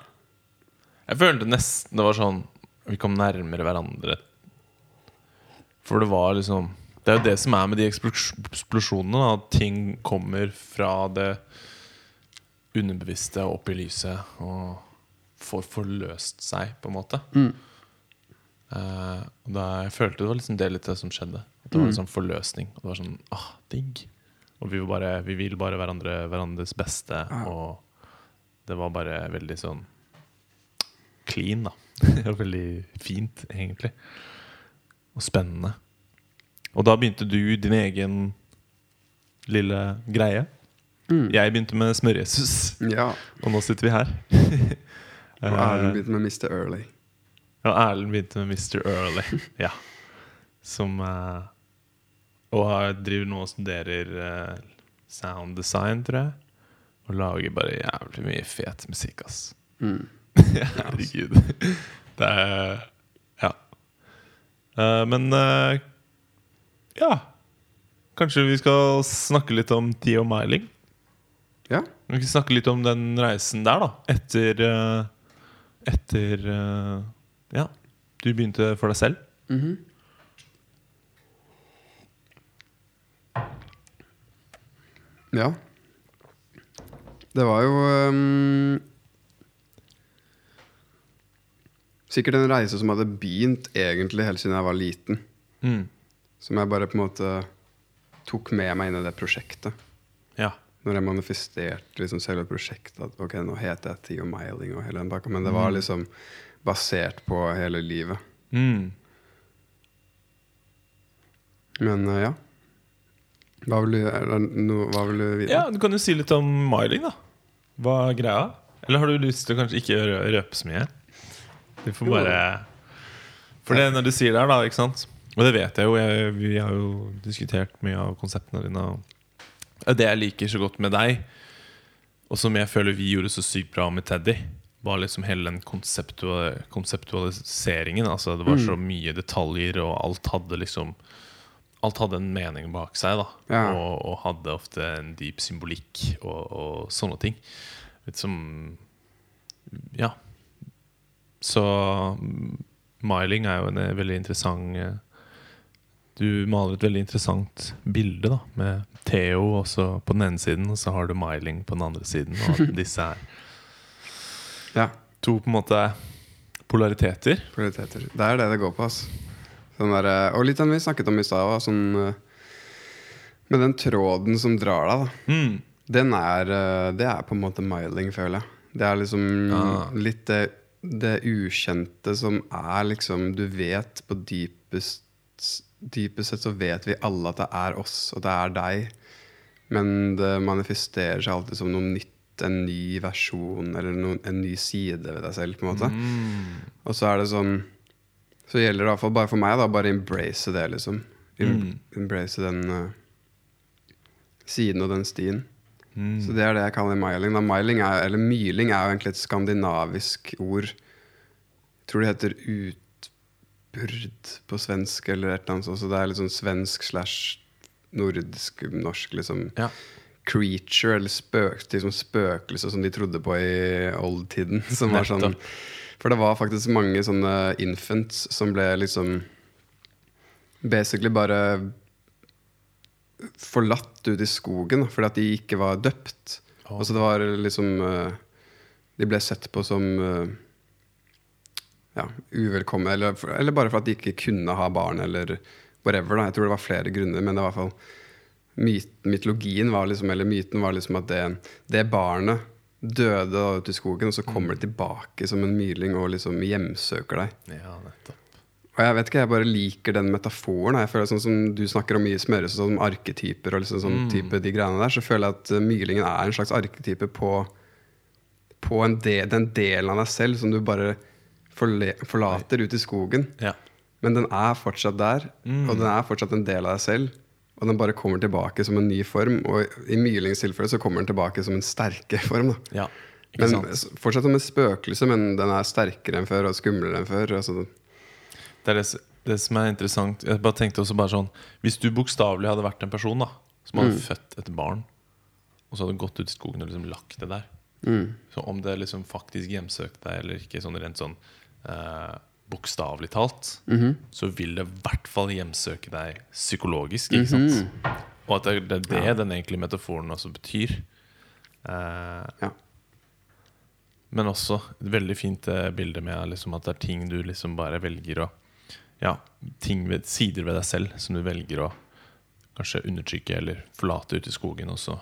Jeg følte nesten det var sånn Vi kom nærmere hverandre. For det var liksom Det er jo det som er med de eksplosjonene. At ting kommer fra det underbevisste og opp i lyset og får forløst seg, på en måte. Eh, og da jeg følte det var liksom det litt det som skjedde. At det var en sånn forløsning. Og det var sånn ah, digg. Og vi, var bare, vi vil bare hverandre, hverandres beste. Og det var bare veldig sånn clean, da. Veldig fint, egentlig. Og spennende. Og da begynte du din egen lille greie. Jeg begynte med Smør-Jesus, ja. og nå sitter vi her. Og Erlend begynte med Mr. Early. Ja, Erlend begynte med Mr. Early. ja. Som eh, Og har, driver nå og studerer eh, sound design, tror jeg. Og lager bare jævlig mye fet musikk, ass. Mm. Herregud. Det er Ja. Eh, men eh, Ja. Kanskje vi skal snakke litt om Theo Myling? Ja. Vi kan snakke litt om den reisen der, da. Etter eh, Etter eh, Ja, du begynte for deg selv. Mhm. Ja. Det var jo um, Sikkert en reise som hadde begynt egentlig helt siden jeg var liten. Mm. Som jeg bare på en måte tok med meg inn i det prosjektet. Når jeg manifesterte liksom selve prosjektet. At ok, nå heter jeg Theo Miling og hele den pakka. Men det var liksom basert på hele livet. Mm. Men uh, ja. Hva vil du, noe, hva vil du vite? ja, du kan jo si litt om Myling, da. Hva er greia? Eller har du lyst til å kanskje ikke rø- røpe så mye? Du får bare For det når du sier det her, da, ikke sant Og det vet jeg jo, jeg, vi har jo diskutert mye av konseptene dine. Og det jeg liker så godt med deg, og som jeg føler vi gjorde så sykt bra med Teddy, var liksom hele den konseptua konseptualiseringen. Altså Det var så mye detaljer, og alt hadde liksom Alt hadde en mening bak seg, da. Ja. Og, og hadde ofte en dyp symbolikk og, og sånne ting. Litt som Ja. Så mm, Miling er jo en eh, veldig interessant eh, Du maler et veldig interessant bilde da med Theo på den ene siden, og så har du Miling på den andre siden. Og disse er Ja, to på en måte polariteter. polariteter. Det er det det går på. ass. Sånn der, eh, og litt den vi snakket om i stad, sånn, eh, med den tråden som drar deg. Mm. Den er, eh, det er på en måte miling, føler jeg. Det er liksom Ah. litt det, det ukjente som er liksom Du vet på dypest Dypest sett så vet vi alle at det er oss, og det er deg. Men det manifesterer seg alltid som noe nytt, en ny versjon eller noen, en ny side ved deg selv. på en måte Og så er det sånn Så gjelder det i hvert fall bare for meg, da, bare embrace det, liksom. Em- Embrace den uh, siden og den stien. Så det er det jeg kaller myling. Da, myling er, eller myling er jo egentlig et skandinavisk ord. Jeg tror det heter utburd på svensk eller et eller annet. Så det er litt sånn svensk slash nordisk, norsk, liksom. Ja. Creature, eller spøk, liksom spøkelse som de trodde på i oldtiden. Som var sånn For det var faktisk mange sånne infants som ble liksom Basically bare forlatt ut i skogen fordi at de ikke var døpt. Oh. Og så det var liksom eh, De ble sett på som eh, ja, uvelkomne, eller, eller bare for at de ikke kunne ha barn, eller whatever. Da. Jeg tror det var flere grunner, men det var i hvert fall myt, mytologien var liksom, eller myten var liksom at det, det barnet døde da ute i skogen, og så kommer det tilbake som en myling og liksom hjemsøker deg. ja, nettopp. Og jeg vet ikke, jeg bare liker den metaforen. Jeg føler sånn som Du snakker om mye smørelse, sånn arketyper og liksom sånn type de greiene der, så føler jeg at myrlingen mylingen er en slags arketype på, på en del, den delen av deg selv som du bare forle, forlater ut i skogen. Ja. Men den er fortsatt der, og den er fortsatt en del av deg selv. Og den bare kommer tilbake som en ny form. Og i Mylings tilfelle så kommer den tilbake som en sterke form. ja. Men Fortsatt som en spøkelse, men den er sterkere enn før og skumlere enn før. Altså, Det er det, det som er interessant Jeg bare tenkte også bare sånn Hvis du bokstavelig hadde vært en person da som hadde født et barn, og så hadde gått ut i skogen og liksom lagt det der Så om det liksom faktisk hjemsøkte deg eller ikke, sånn rent sånn eh, bokstavelig talt, så vil det i hvert fall hjemsøke deg psykologisk. Ikke sant? Og at det, det er det den egentlige metaforen også betyr. Eh, ja. men også et veldig fint eh, bilde med liksom, at det er ting du liksom bare velger å Ja, ting ved, sider ved deg selv som du velger å kanskje undertrykke eller forlate ute i skogen. også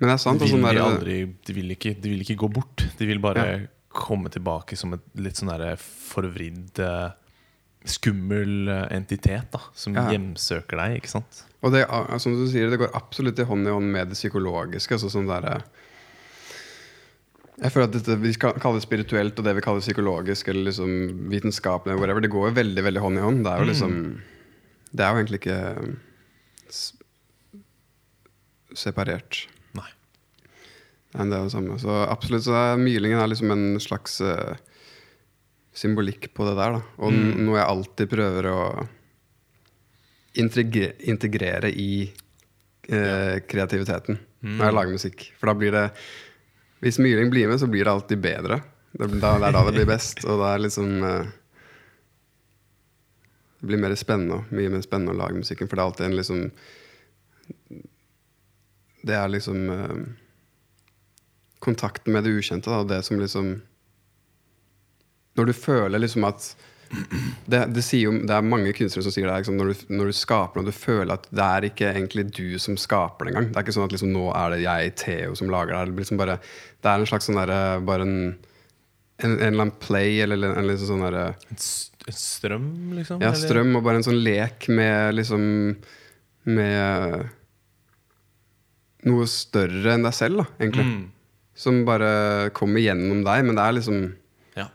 Men det er sant. De vil de aldri de vil, ikke, de vil ikke gå bort. De vil bare Ja. Komme tilbake som et litt sånn forvridd eh, Skummel eh, entitet da som Ja. hjemsøker deg, ikke sant? Og det, som du sier, det går absolutt i hånd i hånd med det psykologiske. Altså sånn der, jeg føler at dette vi skal kalle det spirituelt, og det vi kaller psykologisk eller liksom vitenskapelig, whatever, det går jo veldig veldig hånd i hånd. Det er jo liksom Det er jo egentlig ikke separert. Nei. Det er det samme. Så absolutt så er mylingen er liksom en slags uh, symbolikk på det der. Da. Og mm. noe jeg alltid prøver å integre, integrere i uh, kreativiteten når jeg lager musikk. For da blir det Hvis myling blir med, så blir det alltid bedre. Det, da, det er da det blir best. Og det er liksom uh, Det blir mer spennende, mye mer spennende å lage musikken, for det er alltid en liksom Det er liksom kontakten med det ukjente, da, det som liksom Når du føler liksom at det, det, jo, det er mange kunstnere som sier det. Liksom, når, du, når du skaper noe, du føler at det er ikke egentlig du som skaper det engang. Det er ikke sånn at liksom, nå er det jeg, Theo, som lager det. Det, liksom bare, det er en slags sånn derre Bare en, en, en eller annen play eller en, en liksom sånn derre En, strøm, liksom? Ja, eller? strøm og bare en sånn lek med liksom Med noe større enn deg selv, da, egentlig. Mm. Som bare kommer gjennom deg, men det er liksom Ja.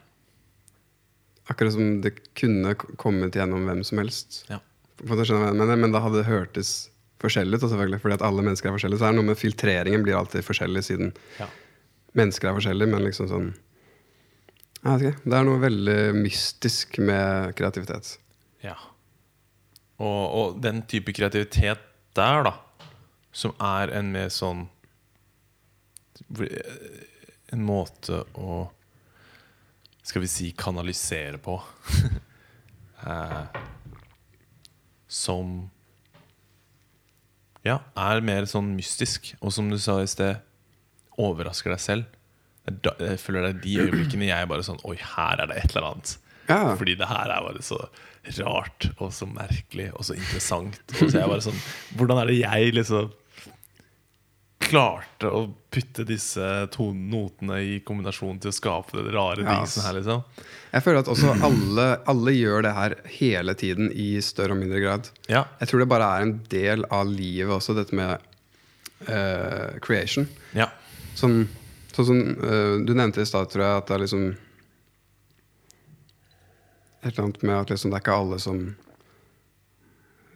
akkurat som det kunne kommet gjennom hvem som helst. ja. Mener, Men det hadde hørtes forskjellig ut, selvfølgelig, fordi at alle mennesker er forskjellige. Så er det noe med filtreringen blir alltid forskjellig, siden ja. mennesker er forskjellige, men liksom sånn ikke. Det er noe veldig mystisk med kreativitet. Ja. Og, og den type kreativitet der, da, som er en mer sånn En måte å Skal vi si kanalisere på. eh, som Ja, er mer sånn mystisk. Og som du sa i sted, overrasker deg selv. Er Jeg føler det er de øyeblikkene jeg bare sånn Oi, her er det et eller annet. Ja. Fordi det her er bare så rart og så merkelig og så interessant. Og så er jeg bare sånn Hvordan er det jeg liksom klarte å putte disse to notene i kombinasjon til å skape det rare Ja, dingsen her, liksom? Jeg føler at også alle, alle gjør det her hele tiden i større og mindre grad. Ja. Jeg tror det bare er en del av livet også, dette med uh, creation. Ja. Sånn, sånn som eh, du nevnte i stad, tror jeg, at det er liksom Et eller annet med at liksom, det er ikke alle som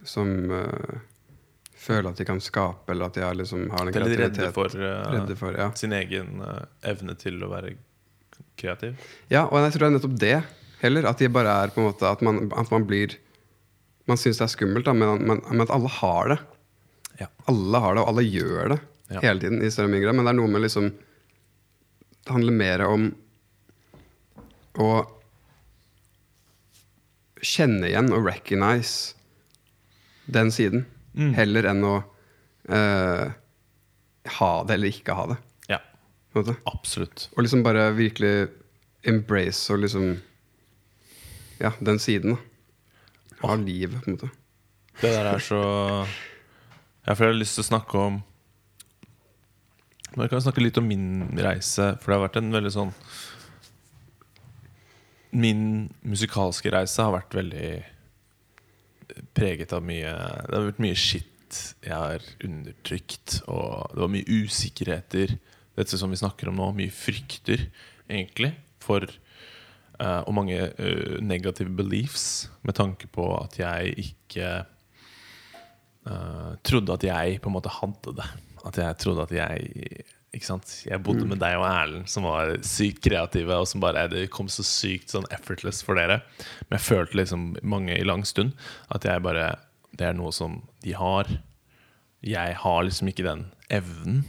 Som eh, føler at de kan skape, eller at de har, liksom, har en kreativitet. redde for, uh, redde for ja. sin egen uh, evne til å være kreativ. ja, og jeg tror det er nettopp det heller. At de bare er på en måte At man, at man blir Man syns det er skummelt, da, men, men, men at alle har det. Ja. Alle har det, og alle gjør det Ja. hele tiden. i større mindre Men det er noe med liksom Det handler mer om å kjenne igjen og recognize den siden. Mm. Heller enn å uh, ha det eller ikke ha det. Ja, absolutt. Og liksom bare virkelig embrace og liksom Ja, den siden da oh. livet, på en måte. Det der er så Ja, for jeg har lyst til å snakke om Men Jeg kan snakke litt om min reise, for det har vært en veldig sånn Min musikalske reise har vært veldig preget av mye Det har vært mye skitt jeg har undertrykt, og det var mye usikkerheter. Dette som vi snakker om nå, mye frykter, egentlig, for uh, Og mange uh, negative beliefs, med tanke på at jeg ikke uh, trodde at jeg på en måte hadde det. At jeg trodde at jeg? Jeg bodde med deg og Erlend, som var sykt kreative, og som bare Det kom så sykt sånn effortless for dere. Men jeg følte liksom mange i lang stund at jeg bare Det er noe som de har. Jeg har liksom ikke den evnen.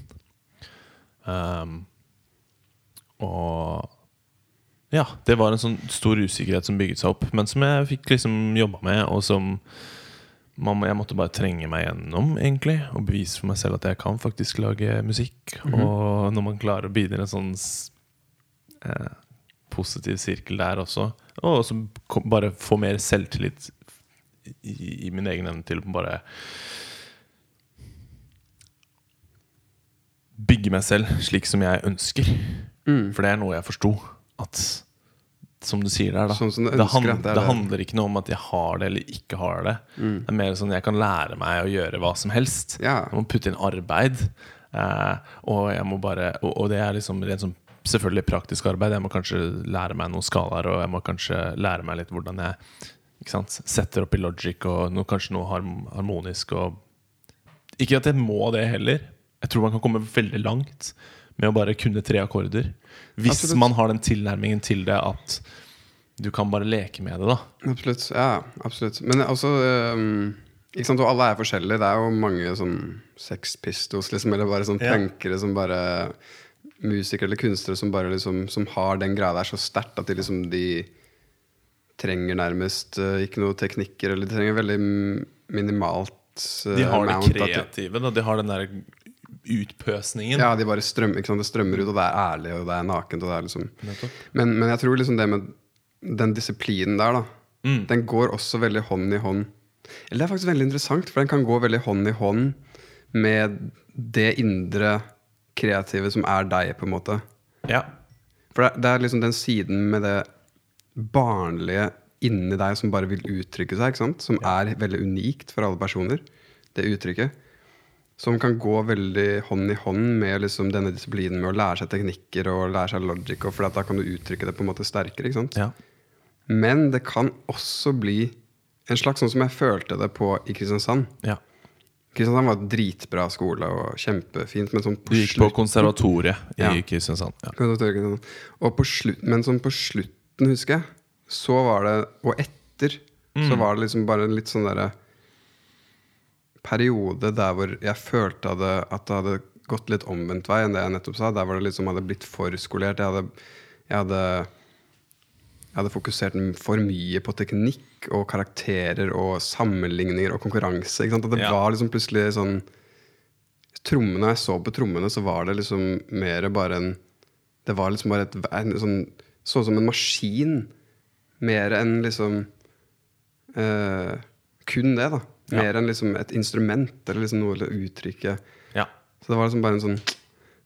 Um, og ja, det var en sånn stor usikkerhet som bygget seg opp, men som jeg fikk liksom jobba med, og som man, jeg måtte bare trenge meg gjennom, egentlig, og bevise for meg selv at jeg kan faktisk lage musikk. Og når man klarer å i en sånn eh, positiv sirkel der også, og også bare få mer selvtillit i, i min egen evne til å bare bygge meg selv slik som jeg ønsker. For det er noe jeg forsto. At som du sier der, da. Sånn det, ønsker, det det handler ikke noe om at jeg har det eller ikke har det. Det er mer sånn jeg kan lære meg å gjøre hva som helst. Ja. Jeg må putte inn arbeid. Eh, og jeg må bare Og, og det er liksom rent sånn selvfølgelig praktisk arbeid. Jeg må kanskje lære meg noen skalaer, og jeg må kanskje lære meg litt hvordan jeg sant, setter opp i logic, og noe, kanskje noe harmonisk. Og ikke at jeg må det heller. Jeg tror man kan komme veldig langt med å bare kunne tre akkorder. Hvis Absolutt. man har den tilnærmingen til det at du kan bare leke med det, da. Absolutt. Ja, absolutt. Men også um, ikke sant? Og alle er forskjellige. Det er jo mange sånn Sex Pistols, liksom, eller bare sånn Ja. punkere som bare Musikere eller kunstnere som bare liksom Som har den greia der så sterkt at de liksom De trenger nærmest uh, ikke noe teknikker, eller de trenger veldig minimalt uh, De har det kreative. Da. De har den der utpøsningen. Ja, de bare strømmer, det strømmer ut, og det er ærlig, og det er nakent. Det er liksom men, men jeg tror liksom det med den disiplinen der, da, Mm. den går også veldig hånd i hånd. Eller det er faktisk veldig interessant, for den kan gå veldig hånd i hånd med det indre kreative som er deg, på en måte. Ja. For det, det er liksom den siden med det barnlige inni deg som bare vil uttrykke seg, som er veldig unikt for alle personer. Det uttrykket. Som kan gå veldig hånd i hånd med liksom denne disiplinen med å lære seg teknikker og lære seg logic, for da kan du uttrykke det på en måte sterkere. ikke sant? Ja. Men det kan også bli en slags sånn som jeg følte det på i Kristiansand. ja. Kristiansand var et dritbra skole og kjempefint, men sånn på Du gikk på konservatoriet i Ja. Kristiansand. Ja. Og på slutt, men sånn på slutten, husker jeg, så var det Og etter, så var det liksom bare en litt sånn derre periode der hvor jeg følte at det, at det hadde gått litt omvendt vei enn det jeg nettopp sa. Der hvor det liksom hadde blitt for skolert. Jeg hadde, jeg hadde, jeg hadde fokusert for mye på teknikk og karakterer og sammenligninger og konkurranse. Ikke sant? At det Ja. var liksom plutselig sånn Trommene, Når jeg så på trommene, så var det liksom mer bare en Det var liksom bare et sånn, Så ut som en maskin. Mer enn liksom eh, kun det, da. Ja. Mer enn liksom et instrument eller liksom noe å uttrykke. ja. Så det var liksom bare en sånn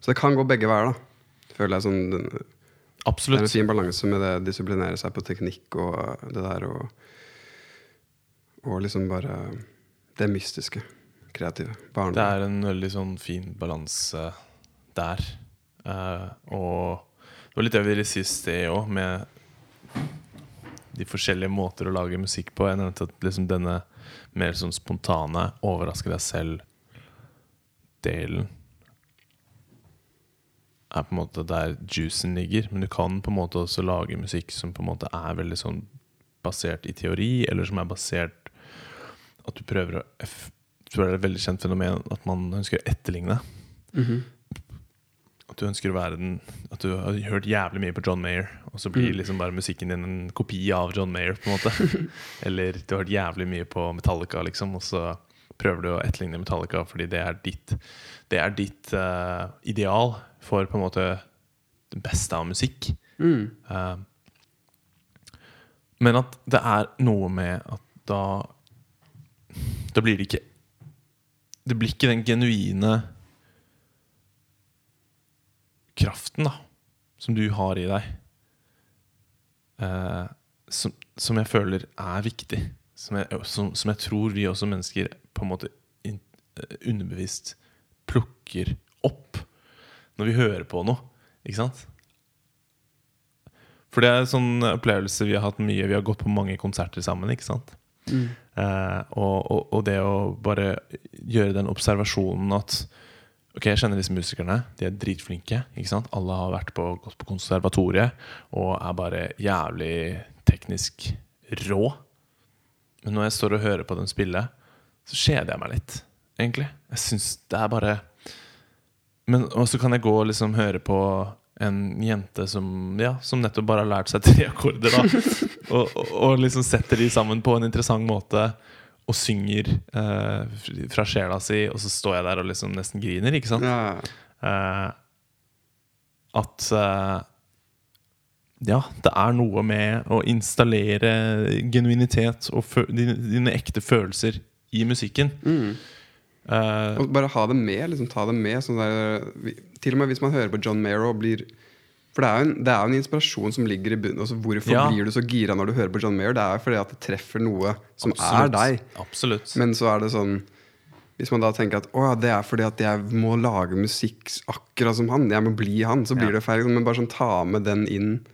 Så det kan gå begge veier, da. Føler jeg sånn Det er en fin balanse med det å disiplinere seg på teknikk og det der og Og liksom bare det mystiske. Kreative. Barndom. Det er en veldig sånn fin balanse der. Uh, og det var litt det jeg ville si i sted òg, med de forskjellige måter å lage musikk på. Jeg nevnte at liksom denne mer sånn spontane, overraske deg selv-delen er på en måte der juicen ligger. Men du kan på en måte også lage musikk som på en måte er veldig sånn basert i teori, eller som er basert at du prøver å Jeg tror det er et veldig kjent fenomen at man ønsker å etterligne. At du ønsker å være den At du har hørt jævlig mye på John Mayer, og så blir liksom bare musikken din en kopi av John Mayer. på en måte Eller du har hørt jævlig mye på Metallica, liksom, og så prøver du å etterligne Metallica fordi det er ditt Det er ditt uh, ideal for på en måte det beste av musikk. Eh, men at det er noe med at da Da blir det ikke Det blir ikke den genuine kraften da som du har i deg. Eh, som, som jeg føler er viktig. Som jeg, som, som jeg tror vi også mennesker på en måte in, eh, underbevisst plukker opp når vi hører på noe. Ikke sant? For det er en sånn opplevelse vi har hatt mye. Vi har gått på mange konserter sammen. ikke sant? Eh, og, og, og det å bare gjøre den observasjonen at Ok, jeg kjenner disse musikerne. De er dritflinke. ikke sant? Alle har vært på, gått på konservatoriet og er bare jævlig teknisk rå. Men når jeg står og hører på dem spille, så kjeder jeg meg litt, egentlig. Jeg syns det er bare Men også kan jeg gå og liksom høre på en jente som, ja, som nettopp bare har lært seg tre akkorder, da. og, og, og liksom setter de sammen på en interessant måte og synger eh, fra sjela si, og så står jeg der og liksom nesten griner, ikke sant? Ja, Eh, at eh, ja, det er noe med å installere genuinitet og dine, dine ekte følelser i musikken. Eh, Og bare ha det med. liksom ta det med sånn der, Til og med hvis man hører på John Mayer og blir For det er jo en, det er jo en inspirasjon som ligger i bunnen. Altså, hvorfor Ja. blir du så gira når du hører på John Mayer? Det er jo fordi at det treffer noe som er deg. Absolutt. Men så er det sånn Hvis man da tenker at å, ja, det er fordi at jeg må lage musikk akkurat som han, jeg må bli han, så blir Ja. det feil. Men bare sånn ta med den inn.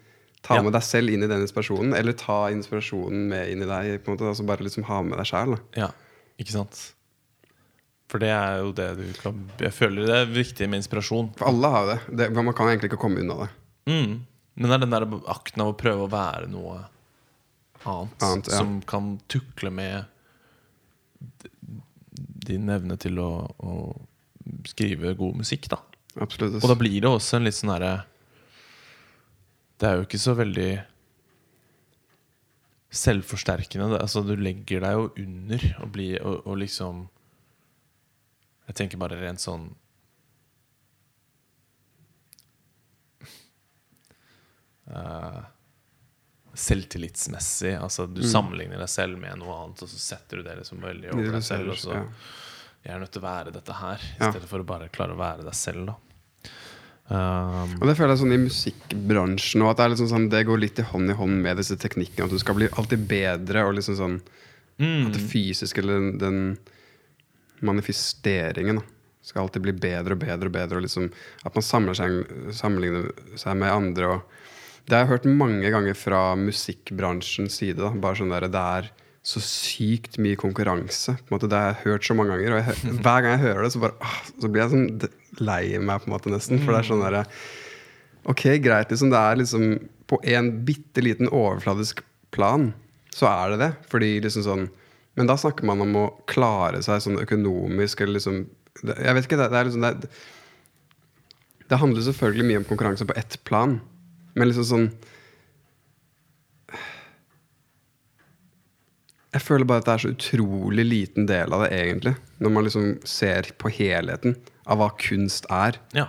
Ta Ja. med deg selv inn i den inspirasjonen, eller ta inspirasjonen med inn i deg. på en måte, altså Bare liksom ha med deg sjæl. Ja, ikke sant? For det er jo det du kan Jeg føler det er viktig med inspirasjon. For alle har jo det. det. Man kan egentlig ikke komme unna det. Mm. Men det er den der akten av å prøve å være noe annet, Annet, ja. som kan tukle med din evne til å, å skrive god musikk, da. Absolutt. Og da blir det også en litt sånn herre Det er jo ikke så veldig selvforsterkende. Det, altså, du legger deg jo under og blir og, og liksom Jeg tenker bare rent sånn eh, Selvtillitsmessig. Altså Du sammenligner deg selv med noe annet, og så setter du det liksom veldig over deg selv. Og så Ja. jeg er nødt til å være dette her, i Ja. stedet for å bare klare å være deg selv. da um, Og det føler jeg sånn i musikkbransjen og at det, liksom sånn, det går litt i hånd i hånd med disse teknikkene. At du skal bli alltid bedre, og liksom sånn mm, at det fysiske eller den manifesteringen da, skal alltid bli bedre og bedre og bedre. Og liksom, at man samler seg, sammenligner seg med andre. Og det har jeg hørt mange ganger fra musikkbransjens side. Da. Bare sånn der, Det er så sykt mye konkurranse. På en måte, det har jeg hørt så mange ganger. Og jeg, hver gang jeg hører det, så, bare, ah, så blir jeg sånn lei meg, på en måte nesten. For det er sånn derre Ok, greit, liksom. Det er liksom På en bitte liten overfladisk plan så er det det. Fordi liksom sånn Men da snakker man om å klare seg sånn økonomisk eller liksom Jeg vet ikke, det, det er liksom det, det handler selvfølgelig mye om konkurranse på ett plan, men liksom sånn Jeg føler bare at det er så utrolig liten del av det, egentlig. Når man liksom ser på helheten av hva kunst er. Ja.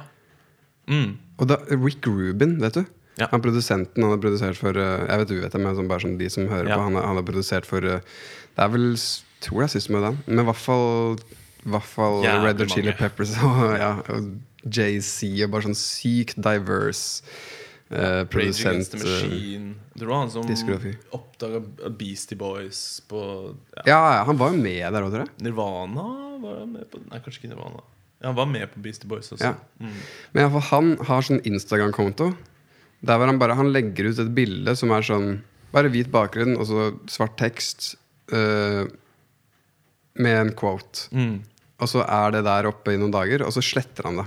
Mm. Og da, Rick Rubin, vet du? Ja. Han produsenten han har produsert for eh, Jeg vet du vet det, men sånn, bare sånn de som hører Ja. på. Han har, han har produsert for eh, Det er vel Tror jeg sist med den. Men i hvert fall, hvert fall Jævlig Red Hot Chili. Peppers og, ja, og JC og bare sånn sykt diverse eh, produsent. the eh. Det var han som oppdaga Beastie Boys på ja. ja, han var jo med der òg, tror jeg. Nirvana var han med på Nei, kanskje ikke Nirvana. Ja, han var med på Beastie Boys også. Ja. Mm. Men i han har sånn Instagram-konto. Der hvor han bare Han legger ut et bilde som er sånn Bare hvit bakgrunn og så svart tekst uh, med en quote. Mm. Og så er det der oppe i noen dager, og så sletter han det.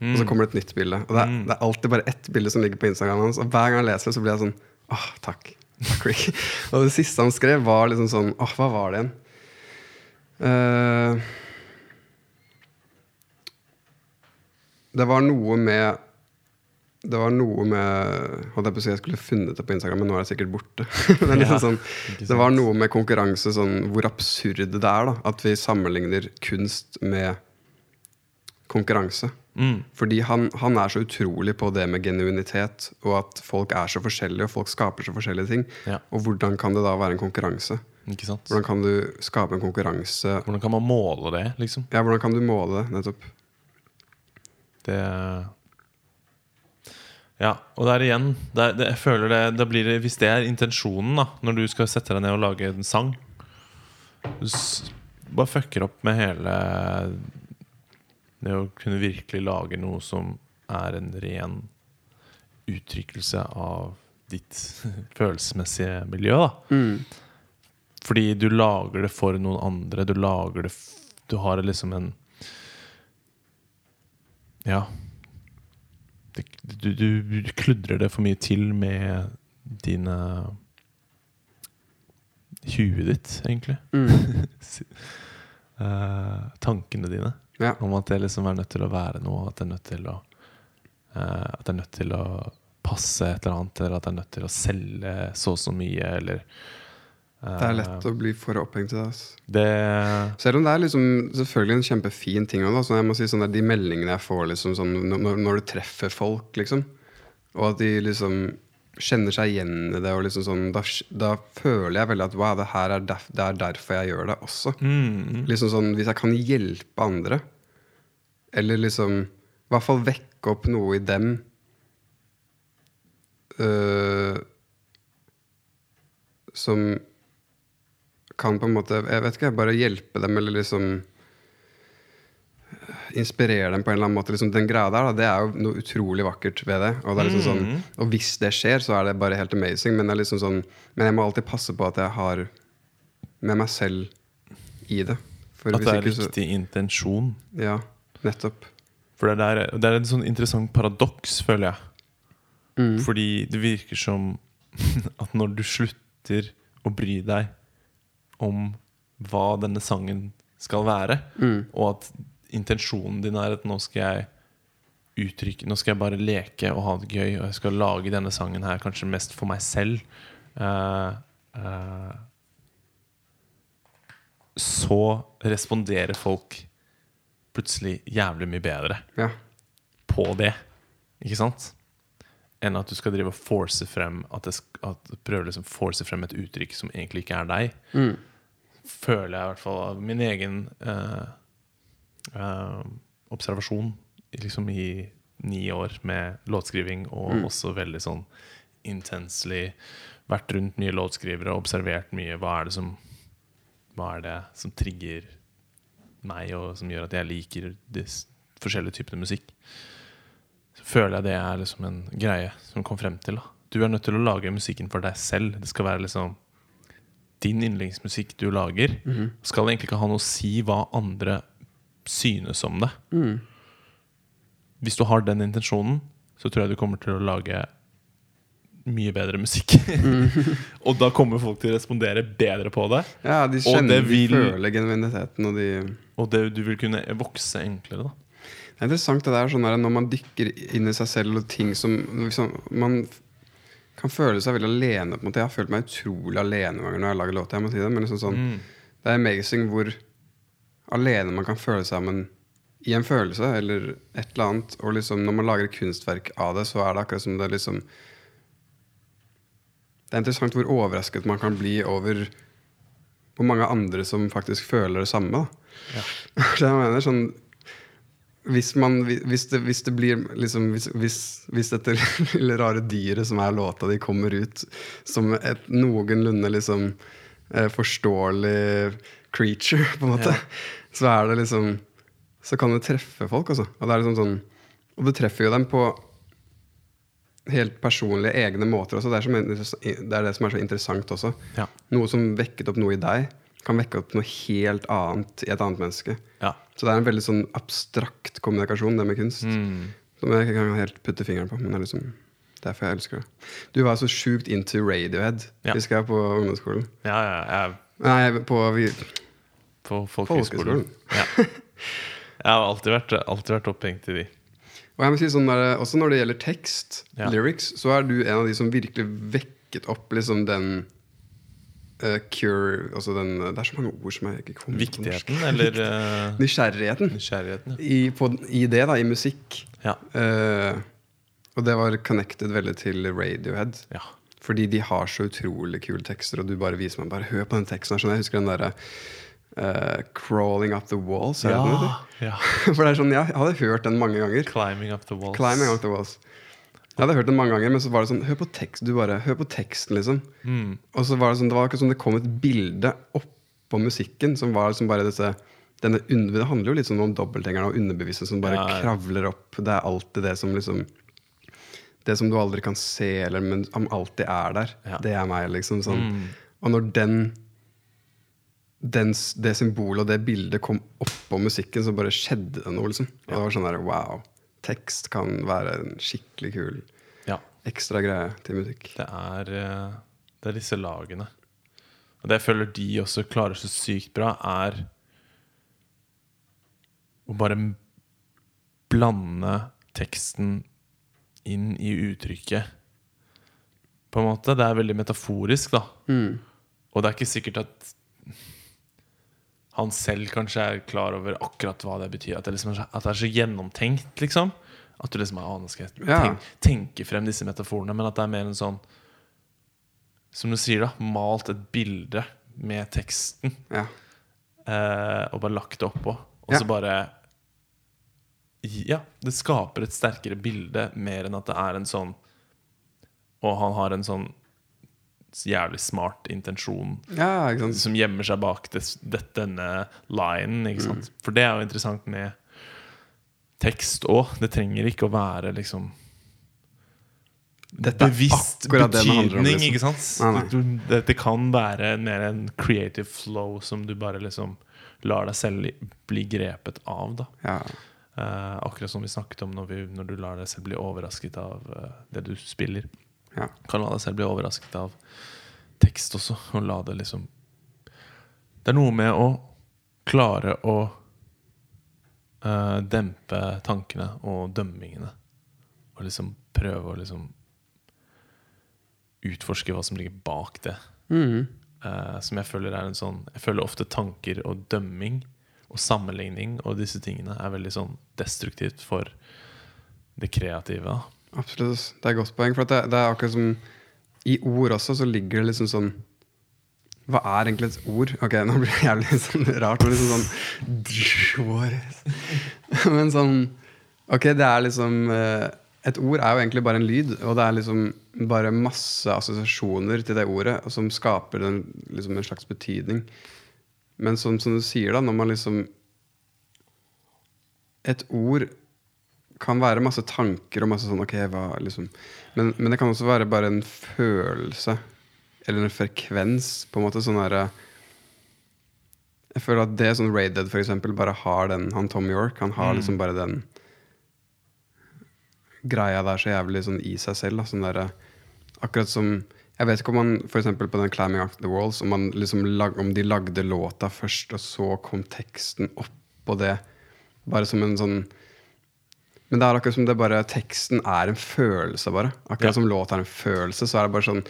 Og Mm. så kommer det et nytt bilde. Og det er, det er alltid bare ett bilde som ligger på Instagram hans. Og hver gang jeg leser det, så blir jeg sånn Åh, takk. Takk, Rick. og det siste han skrev, var liksom sånn Åh, hva var det igjen? Uh, det var noe med Det var noe med Holdt jeg på å si jeg skulle funnet det på Instagram, men nå er det sikkert borte. men liksom Ja, sånn, det var noe med konkurranse, sånn hvor absurd det er. da At vi sammenligner kunst med konkurranse. Mm. Fordi han, han er så utrolig på det med genuinitet, og at folk er så forskjellige, og folk skaper så forskjellige ting. Ja. Og hvordan kan det da være en konkurranse? Hvordan kan du skape en konkurranse? Hvordan kan man måle det, liksom? Ja, hvordan kan du måle det, nettopp? Det Ja, og der igjen det, er- det, Jeg føler det, det blir Hvis det er intensjonen, da når du skal sette deg ned og lage en sang Du bare fucker opp med hele Det å kunne virkelig lage noe som er en ren uttrykkelse av ditt følelsesmessige miljø. Da. Fordi du lager det for noen andre. Du lager det Du har liksom en Ja. Det, du, du, du kludrer det for mye til med dine Huet ditt, egentlig. Mm. uh, tankene dine. Ja. Om at det liksom er nødt til å være noe, at det er nødt til å uh, At det er nødt til å passe et eller annet, eller at det er nødt til å selge så og så mye, eller uh, Det er lett å bli for opphengt i det. Altså. Det Selv om det er liksom selvfølgelig en kjempefin ting også, jeg må si sånn der, De meldingene jeg får liksom, sånn, når, når du treffer folk, liksom, og at de liksom kjenner seg igjen i det, og liksom sånn, da, da føler jeg veldig at wow, det her er, derf, det er derfor jeg gjør det også. mm, Liksom sånn, Hvis jeg kan hjelpe andre, eller liksom i hvert fall vekke opp noe i dem øh, Som kan på en måte Jeg vet ikke, bare hjelpe dem, eller liksom Inspirere dem på en eller annen måte. Liksom, den greia der, da, det er jo noe utrolig vakkert ved det. Og, det er liksom sånn, og hvis det skjer, så er det bare helt amazing. Men, det liksom sånn, men jeg må alltid passe på at jeg har med meg selv i det. For At det er ikke så- riktig intensjon. Ja, nettopp. For det er, det er en sånn interessant paradoks, føler jeg. Mm. Fordi det virker som at når du slutter å bry deg om hva denne sangen skal være, Mm. og at intensjonen din er at nå skal jeg uttrykke Nå skal jeg bare leke og ha det gøy, og jeg skal lage denne sangen her kanskje mest for meg selv. Uh, uh, så responderer folk plutselig jævlig mye bedre Ja. på det. Ikke sant? Enn at du skal drive og force frem At, det, at du prøver liksom force frem et uttrykk som egentlig ikke er deg. Mm. Føler jeg i hvert fall av min egen eh, eh, observasjon liksom i ni år med låtskriving, og også veldig sånn intensely vært rundt mye låtskrivere og observert mye. Hva er det som Hva er det som trigger meg, og som gjør at jeg liker disse forskjellige typene musikk. Så føler jeg det er liksom en greie som kom frem til. da Du er nødt til å lage musikken for deg selv. Det skal være liksom din yndlingsmusikk du lager. Skal egentlig ikke ha noe å si hva andre synes om det. Hvis du har den intensjonen, så tror jeg du kommer til å lage mye bedre musikk. og da kommer folk til å respondere bedre på det. Ja, de kjenner, og vil- de føler genuiniteten, og de Og det, du vil kunne vokse enklere, da. Det er interessant det der sånn når man dykker inn i seg selv og ting som liksom, Man kan føle seg veldig alene. på en måte Jeg har følt meg utrolig alene noen ganger når jeg har laget låter. Jeg må si det, men liksom sånn, det er amazing hvor alene man kan føle seg men, i en følelse eller et eller annet. Og liksom, når man lager et kunstverk av det, så er det akkurat som det liksom Det er interessant hvor overrasket man kan bli over hvor mange andre som faktisk føler det samme. Ja. Jeg mener sånn hvis, man, hvis, det, hvis det blir liksom, hvis, hvis, hvis dette lille rare dyret som er låta di, kommer ut som et noenlunde liksom, eh, forståelig creature, på en måte, så er det liksom Så kan du treffe folk, altså. Og det er liksom sånn Og du treffer jo dem på helt personlige, egne måter også. Det er, som, det er det som er så interessant også. Ja. Noe som vekket opp noe i deg, kan vekke opp noe helt annet i et annet menneske. Ja. Så det er en veldig sånn abstrakt kommunikasjon, det med kunst. Mm. Som jeg ikke kan helt putte fingeren på. Men det er liksom derfor jeg elsker det. Du var så sjukt into Radiohead, Ja. husker jeg, på ungdomsskolen. ja, ja, jeg Nei, på på folkehøyskolen. Ja. Jeg har alltid vært, alltid vært opphengt i de. Og jeg må si sånn der, Også når det gjelder tekst, Ja. lyrics, så er du en av de som virkelig vekket opp liksom den uh, cure altså den, Det er så mange ord som jeg ikke kommer på norsk. Eller uh, Nysgjerrigheten nysgjerrigheten. i, på, i det, da, i musikk. Ja. Uh, og det var connected veldig til Radiohead. ja. Fordi de har så utrolig kule tekster, og du bare viser meg Bare hør på den teksten. her, Sånn, jeg husker den derre eh, 'Crawling Up The Walls'. Ja, det ja. For det er sånn, Jeg hadde hørt den mange ganger. Climbing up the walls. Climbing Up The Walls. Jeg hadde hørt den mange ganger, men så var det sånn Hør på tekst, du bare, hør på teksten, liksom. Mm. Og så var det sånn, det var akkurat som det kom et bilde oppå musikken som var liksom bare disse denne, Det handler jo litt sånn om dobbelthengerne og underbevisstheten som bare Ja, ja. kravler opp. Det er alltid det som liksom Det som du aldri kan se, eller, men som alltid er der. Ja. Det er meg, liksom. Sånn. Mm. Og når den, den det symbolet og det bildet kom oppå musikken, så bare skjedde det noe, liksom. Og det var sånn der, wow. Tekst kan være en skikkelig kul Ja. ekstra greie til musikk. Det er, eh, det er disse lagene. Og det jeg føler de også klarer så sykt bra, er å bare blande teksten inn i uttrykket. På en måte. Det er veldig metaforisk, da. Og det er ikke sikkert at han selv kanskje er klar over akkurat hva det betyr. At det, liksom så, at det er så gjennomtenkt, liksom. At du liksom ah, nå skal jeg tenke frem disse metaforene. Men at det er mer en sånn Som du sier, da. Malt et bilde med teksten. Ja. Eh, og bare lagt det oppå. Og Ja. så bare Ja, det skaper et sterkere bilde mer enn at det er en sånn Og han har en sånn jævlig smart intensjon ja, som gjemmer seg bak det, det, denne linen. Sant? For det er jo interessant med tekst òg. Det trenger ikke å være liksom Dette bevisst akkurat det om, betydning, liksom. ikke sant? Nei, nei. Du- Det, det kan være mer en creative flow som du bare liksom lar deg selv bli grepet av. da Ja. uh, Akkurat som vi snakket om når, vi, når du lar deg selv bli overrasket av uh, det du spiller. Ja. Kan la deg selv bli overrasket av tekst også, og la det liksom Det er noe med å klare å uh, dempe tankene og dømmingene. Og liksom prøve å liksom utforske hva som ligger bak det. Mm. Uh, som jeg føler er en sånn Jeg føler ofte tanker og dømming og sammenligning og disse tingene er veldig sånn destruktivt for det kreative. Absolutt. Det er et godt poeng. For det, det er akkurat som I ord også så ligger det liksom sånn Hva er egentlig et ord? Ok, nå blir det jævlig sånn rart. Men liksom sånn Men sånn Ok, det er liksom eh, Et ord er jo egentlig bare en lyd, og det er liksom bare masse assosiasjoner til det ordet som skaper en, liksom en slags betydning. Men som, som du sier, da, når man liksom et ord kan være masse tanker og masse sånn ok, hva liksom men, men det kan også være bare en følelse eller en frekvens, på en måte. sånn derre Jeg føler at det sånn Raided, for eksempel, bare har den Han Tom York, han har liksom bare den greia der så jævlig sånn i seg selv. Da. Sånn der, Akkurat som Jeg vet ikke om man for på den 'Climbing Up The Walls' om, man liksom lag, om de lagde låta først, og så kom teksten oppå det. Bare som en sånn Men det er akkurat som det bare teksten er en følelse, bare. Akkurat Ja. som låt er en følelse, så er det bare sånn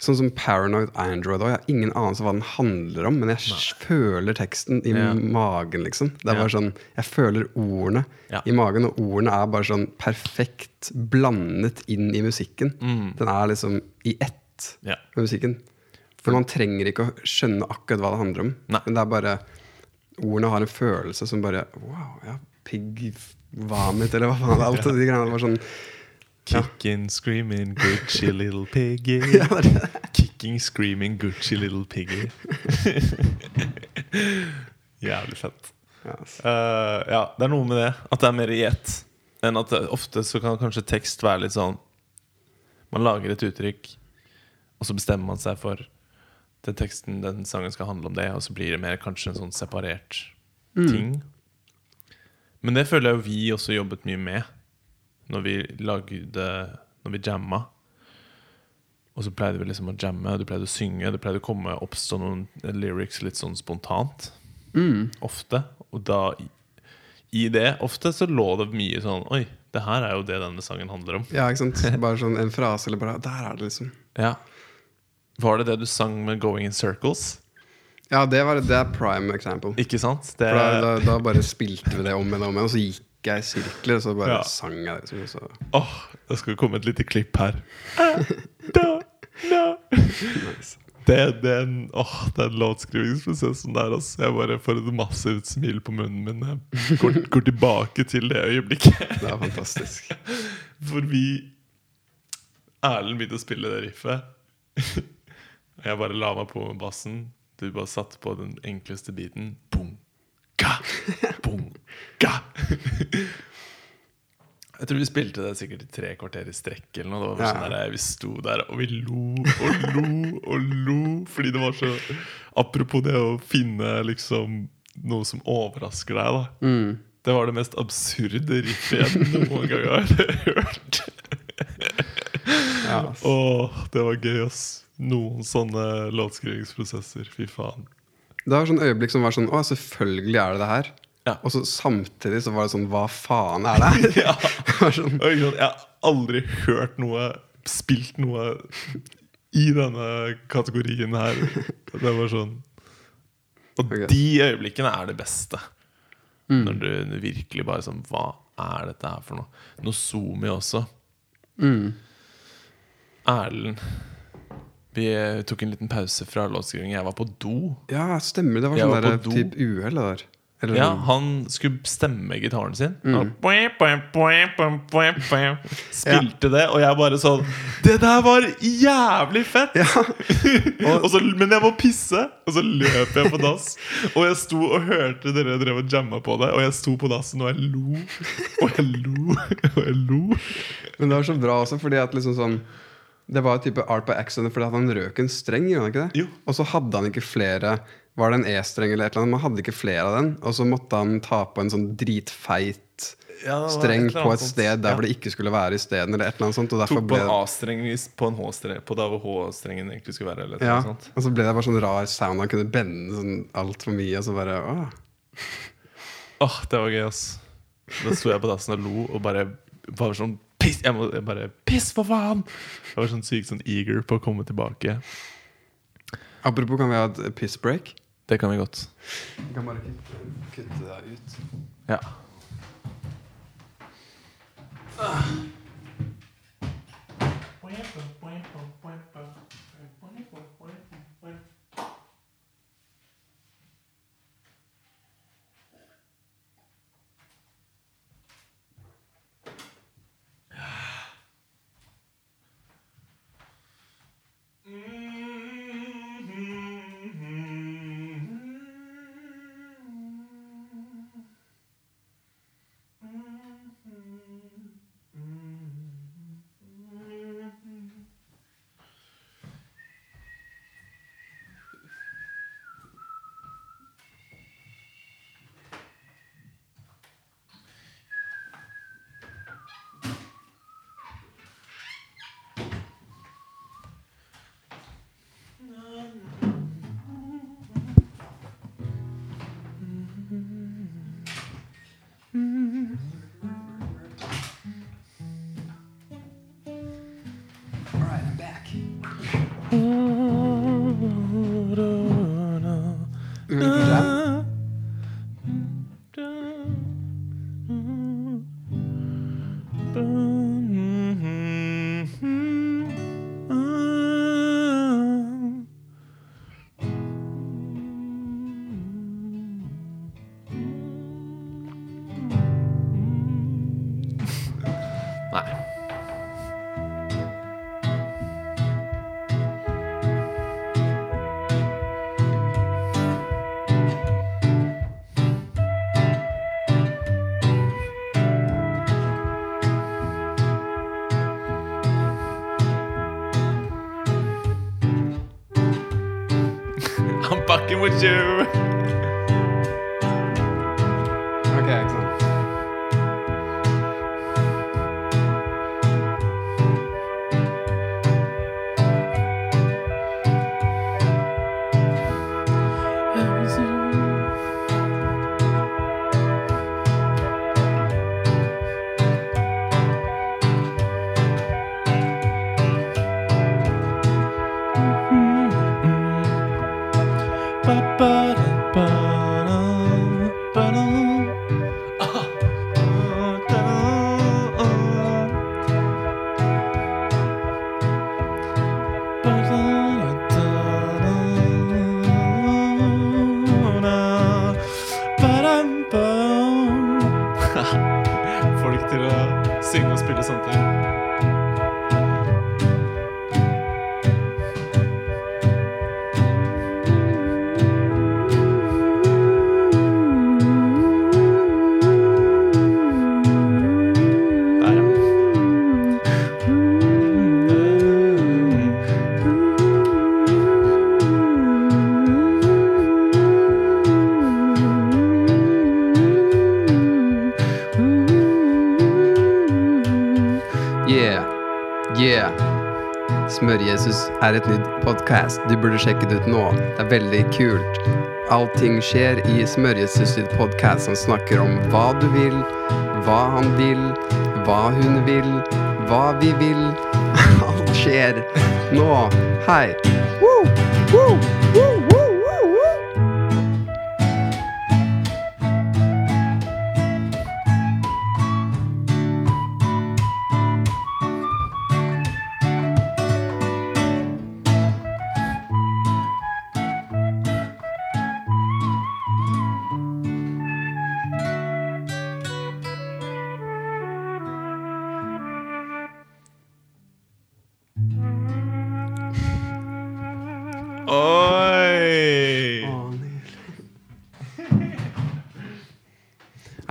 Sånn som Paranoid Android òg. Jeg har ingen anelse hva den handler om, men jeg Nei. føler teksten i Ja. magen, liksom. Det er bare sånn Jeg føler ordene Ja. i magen, og ordene er bare sånn perfekt blandet inn i musikken. Mm. Den er liksom i ett Ja. med musikken. For man trenger ikke å skjønne akkurat hva det handler om. Nei. Men det er bare Ordene har en følelse som bare Wow, ja, pigg vomit, eller hva faen. Alt de greiene. Var sånn. Kicking, screaming, Gucci little piggy. Ja, det er det. Kicking, screaming, Gucci little piggy. Jævlig fett. Yes. ass. Eh, ja, det er noe med det. At det er mer i ett. Enn at det, ofte så kan kanskje tekst være litt sånn Man lager et uttrykk, og så bestemmer man seg for den teksten, den sangen skal handle om det, og så blir det mer kanskje en sånn separert ting. Men det føler jeg jo vi også jobbet mye med når vi lagde Når vi jamma. Og så pleide vi liksom å jamme, du pleide å synge, det pleide å komme oppstå noen lyrics litt sånn spontant. Ofte. Og da i det ofte så lå det mye sånn Oi, det her er jo det denne sangen handler om. ja, ikke sant? Bare sånn en frase, eller bare Der er det, liksom. Ja Var det det du sang med 'Going in Circles'? Ja, det, var, det er prime example. Ikke sant? Det da, da, da bare spilte vi det om igjen og om igjen, og så gikk jeg i sirkler, og så bare Ja. sang jeg det. Liksom, så. Åh, det skal komme et lite klipp her. Da, da. nice. det, er en, åh, den låtskrivingsprosessen der, altså. Jeg bare får et massivt smil på munnen min. Jeg går, går tilbake til det øyeblikket. Det er fantastisk. For vi Erlend begynte å spille det riffet. Jeg bare la meg på med bassen. Du bare satte på den enkleste biten. Boom, ga, boom, ga. Jeg tror vi spilte det sikkert i tre kvarter i strekk. Eller noe. Det var sånn der, Vi sto der og vi lo og lo og lo. Fordi det var så Apropos det å finne liksom noe som overrasker deg. da Mm. Det var det mest absurde riffet jeg noen gang har hørt. Ja, ass. Åh, det var gøy, ass. Noen sånne låtskrivingsprosesser. Fy faen. Det var sånn øyeblikk som var sånn Å, selvfølgelig er det det her. Ja. Og så samtidig så var det sånn Hva faen er det her? Ja. Det sånn, sant, Jeg har aldri hørt noe, spilt noe i denne kategorien her. Det var sånn Og okay. de øyeblikkene er det beste. Mm. Når du virkelig bare sånn Hva er dette her for noe? Nozomi også. mm. Erlend Vi eh, tok en liten pause fra låtskriving. Jeg var på do. Ja, stemmer. Det var Jeg sånn var der typ uhell. Eller Ja, han skulle stemme gitaren sin. Mm. Og. Spilte det, og jeg bare sånn Det der var jævlig fett! og så, men jeg må pisse, og så løp jeg på dass. Og jeg sto og hørte dere drev og jamma på det, og jeg sto på dassen og jeg lo. Og jeg lo, og jeg lo. Men det var så bra også, fordi at liksom sånn Det var type art by accident fordi han røk en streng, gjorde han ikke det? Jo. Og så hadde han ikke flere Var det en E-streng eller et eller annet? Man hadde ikke flere av den. Og så måtte han ta på en sånn dritfeit Ja, streng et på et sånt. sted der hvor det ikke skulle være isteden, eller et eller annet sånt. Og Tok på en A-streng på en H-streng På der hvor H-strengen egentlig skulle være. Eller ja, eller sånt. og så ble det bare sånn rar sound. Han kunne bende sånn altfor mye, og så bare åh. Åh, det var gøy, ass. Da sto jeg på dassen og lo og bare var sånn Piss! Jeg, må, jeg bare Piss, for faen! Jeg var sånn sykt sånn eager på å komme tilbake. Apropos, kan vi ha et piss break? Det kan vi godt. Vi kan bare kutte, kutte deg ut. Ja. Ah. With you. Er et nytt podkast. Du burde sjekke det ut nå. Det er veldig kult. Allting skjer i Smør-Jesus sitt podkast. Han snakker om hva du vil, hva han vil, hva hun vil, hva vi vil. Alt skjer nå. Hei. Woo! Woo!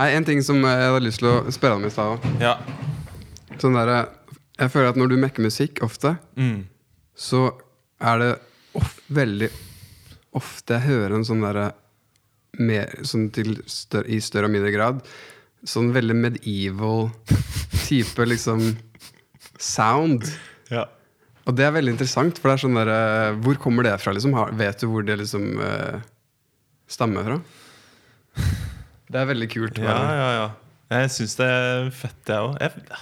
Nei, En ting som jeg hadde lyst til å spørre deg om i stad òg. Ja. Sånn derre Jeg føler at når du mekker musikk ofte, Mm. så er det of, veldig ofte jeg hører en sånn derre mer- Sånn større, i større og mindre grad Sånn veldig medieval type liksom sound. ja. Og det er veldig interessant, for det er sånn derre Hvor kommer det fra, liksom? Vet du hvor det liksom uh, stammer fra? Det er veldig kult. Ja, ja, ja. Jeg syns det er fett, jeg òg.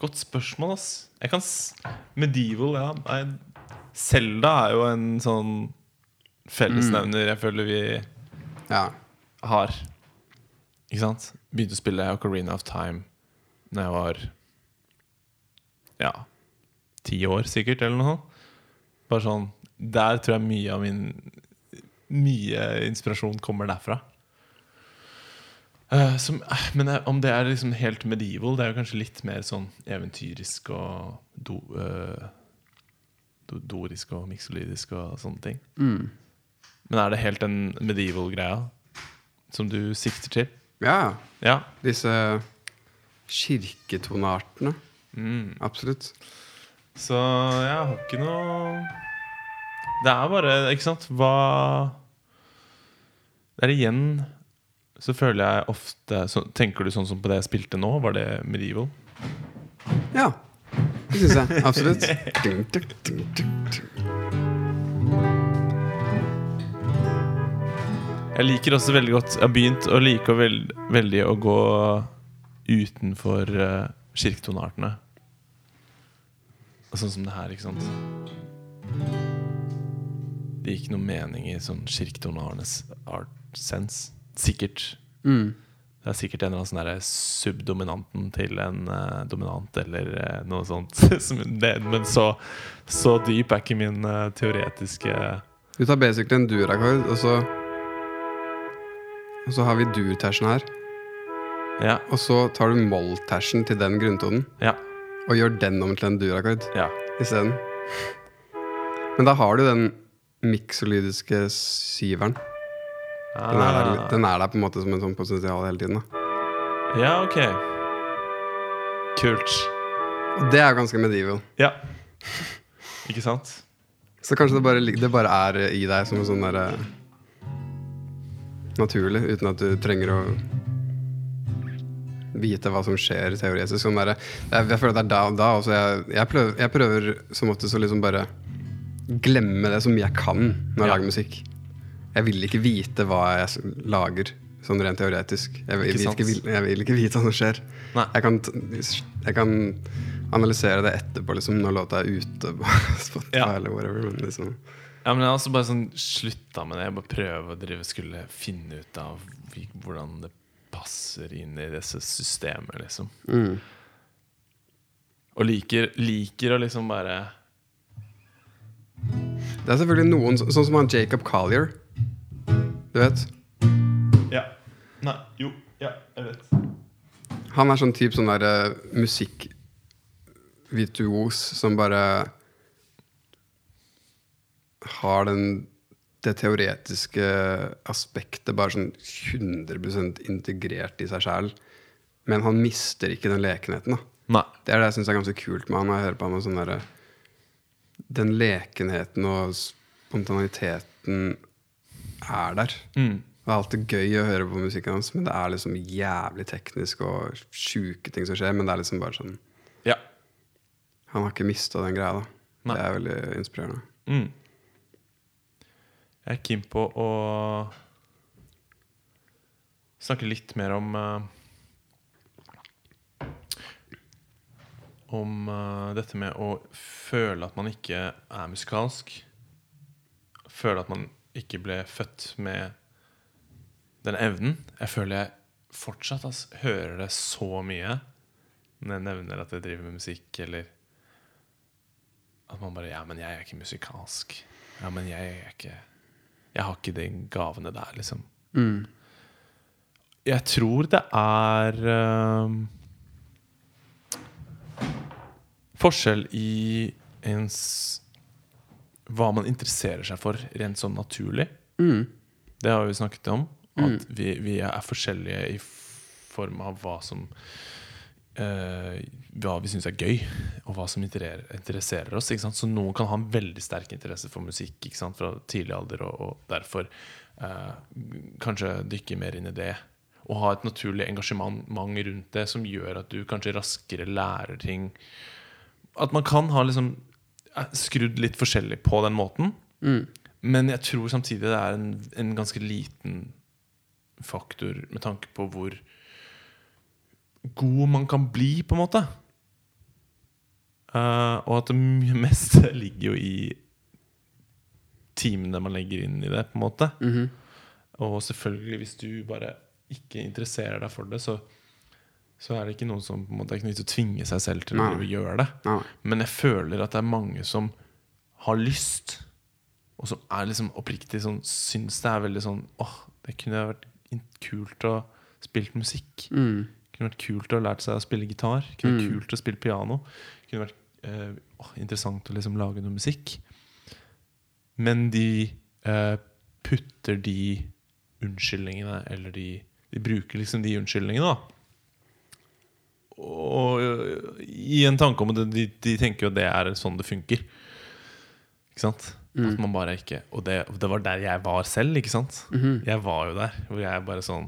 Godt spørsmål, ass. Jeg kan s Medieval, ja. Nei, Zelda er jo en sånn fellesnevner jeg føler vi ja. har. Ikke sant? Begynte å spille Ocarina of Time Når jeg var Ja ti år, sikkert, eller noe sånt. Bare sånn Der tror jeg mye av min Mye inspirasjon kommer derfra. Eh, som, eh, men eh, om det er liksom helt medieval, det er jo kanskje litt mer sånn eventyrisk og do, uh, do, dorisk og miksolidisk og sånne ting. Mm. Men er det helt den medieval-greia som du sikter til? ja. Ja. Disse kirketoneartene. Mm. Absolutt. Så jeg har ikke noe Det er bare, ikke sant Hva Det er igjen Så føler jeg ofte så, Tenker du sånn som på det jeg spilte nå? Var det medieval? Ja. Det syns jeg. Absolutt. Jeg liker også veldig godt Jeg har begynt å like å veld, veldig å gå utenfor uh, kirketoneartene. Sånn som det her, ikke sant? Det gir ikke noe mening i sånn kirketoneartenes art sense. Sikkert. Mm. Det er sikkert en eller annen sånn subdominanten til en uh, dominant, eller uh, noe sånt. Men så, så dyp er ikke min uh, teoretiske Du tar basically en dur-akkord, og så Og så har vi dur-tersen her. Ja. Og så tar du moll-tersen til den grunntonen, Ja. og gjør den om til en dur-akkord ja. isteden. Men da har du den miksolydiske syveren. Den er, der, den er der på en måte som en sånn potensial hele tiden. Da. Ja, ok. Kult. Og det er ganske medieval. Ja. Ikke sant? Så kanskje det bare, det bare er i deg som en sånn derre Naturlig, uten at du trenger å vite hva som skjer teoretisk. Sånn der, jeg, jeg føler at det er da og da også. Jeg, jeg, prøver, jeg prøver som oftest å liksom bare glemme det som jeg kan når jeg Ja. lager musikk. Jeg vil ikke vite hva jeg lager, sånn rent teoretisk. Jeg vil Ikke ikke, vil, jeg vil ikke vite hva som skjer. Jeg kan, jeg kan analysere det etterpå, liksom, når låta er ute på Spotify Ja. eller whatever. Men liksom, Ja, men jeg har også bare sånn slutta med det. Jeg bare prøve å drive skulle finne ut av hvordan det passer inn i disse systemene, liksom. mm. Og liker, liker å liksom bare Det er selvfølgelig noen, sånn som han Jacob Collier. Du vet? Ja. Nei. Jo. Ja, jeg vet. Han er sånn type sånn der uh, musikkvirtuos som bare har den det teoretiske aspektet bare sånn 100 integrert i seg sjæl. Men han mister ikke den lekenheten. Det er det jeg syns er ganske kult med han. Jeg hører på han og sånn der, Den lekenheten og spontaniteten er der. Mm. Det er alltid gøy å høre på musikken hans, men det er liksom jævlig teknisk og sjuke ting som skjer. Men det er liksom bare sånn Ja. Han har ikke mista den greia, da. Nei. Det er veldig inspirerende. Mm. Jeg er keen på å snakke litt mer om uh, Om uh, dette med å føle at man ikke er musikalsk. Føle at man ikke ble født med den evnen. Jeg føler jeg fortsatt altså, hører det så mye når jeg nevner at jeg driver med musikk, eller at man bare Ja, men jeg er ikke musikalsk. Ja, men jeg er ikke Jeg har ikke de gavene der, liksom. Jeg tror det er ehm, forskjell i ens Hva man interesserer seg for rent sånn naturlig. Det har vi snakket om. At vi, vi er forskjellige i form av hva som eh, Hva vi syns er gøy, og hva som interesserer, oss. Så noen kan ha en veldig sterk interesse for musikk fra tidlig alder, og, og derfor eh, kanskje dykke mer inn i det. Og ha et naturlig engasjement rundt det som gjør at du kanskje raskere lærer ting. At man kan ha liksom skrudd litt forskjellig på den måten. Men jeg tror samtidig det er en, en ganske liten faktor med tanke på hvor god man kan bli, på en måte. Uh, og at det meste ligger jo i timene man legger inn i det, på en måte. Og selvfølgelig, hvis du bare ikke interesserer deg for det, så, så er det ikke noen som på en måte, er knyttet til å tvinge seg selv til å Nei. gjøre det. Nei. Men jeg føler at det er mange som har lyst, og som er liksom oppriktig sånn Syns det er veldig sånn Åh, det kunne vært kult å spille musikk. Mm. Kunne vært kult å lært seg å spille gitar. Kunne vært kult å spille piano. Kunne vært eh, åh, interessant å liksom lage noe musikk. Men de eh, putter de unnskyldningene, eller de, de bruker liksom de unnskyldningene, da. Og øh, i en tanke om det, de, de tenker jo at det er sånn det funker. Ikke sant? At man bare ikke Og det, det var der jeg var selv, ikke sant? Jeg var jo der. Hvor jeg bare sånn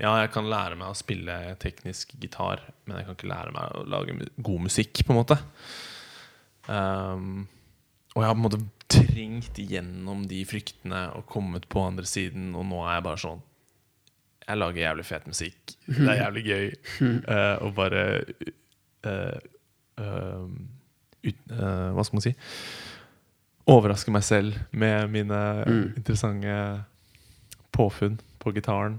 Ja, jeg kan lære meg å spille teknisk gitar, men jeg kan ikke lære meg å lage god musikk, på en måte. Um, og jeg har på en måte trengt gjennom de fryktene og kommet på andre siden, og nå er jeg bare sånn Jeg lager jævlig fet musikk. Det er jævlig gøy. å uh, bare uh, uh, ut, eh, Hva skal man si? Overraske meg selv med mine interessante påfunn på gitaren.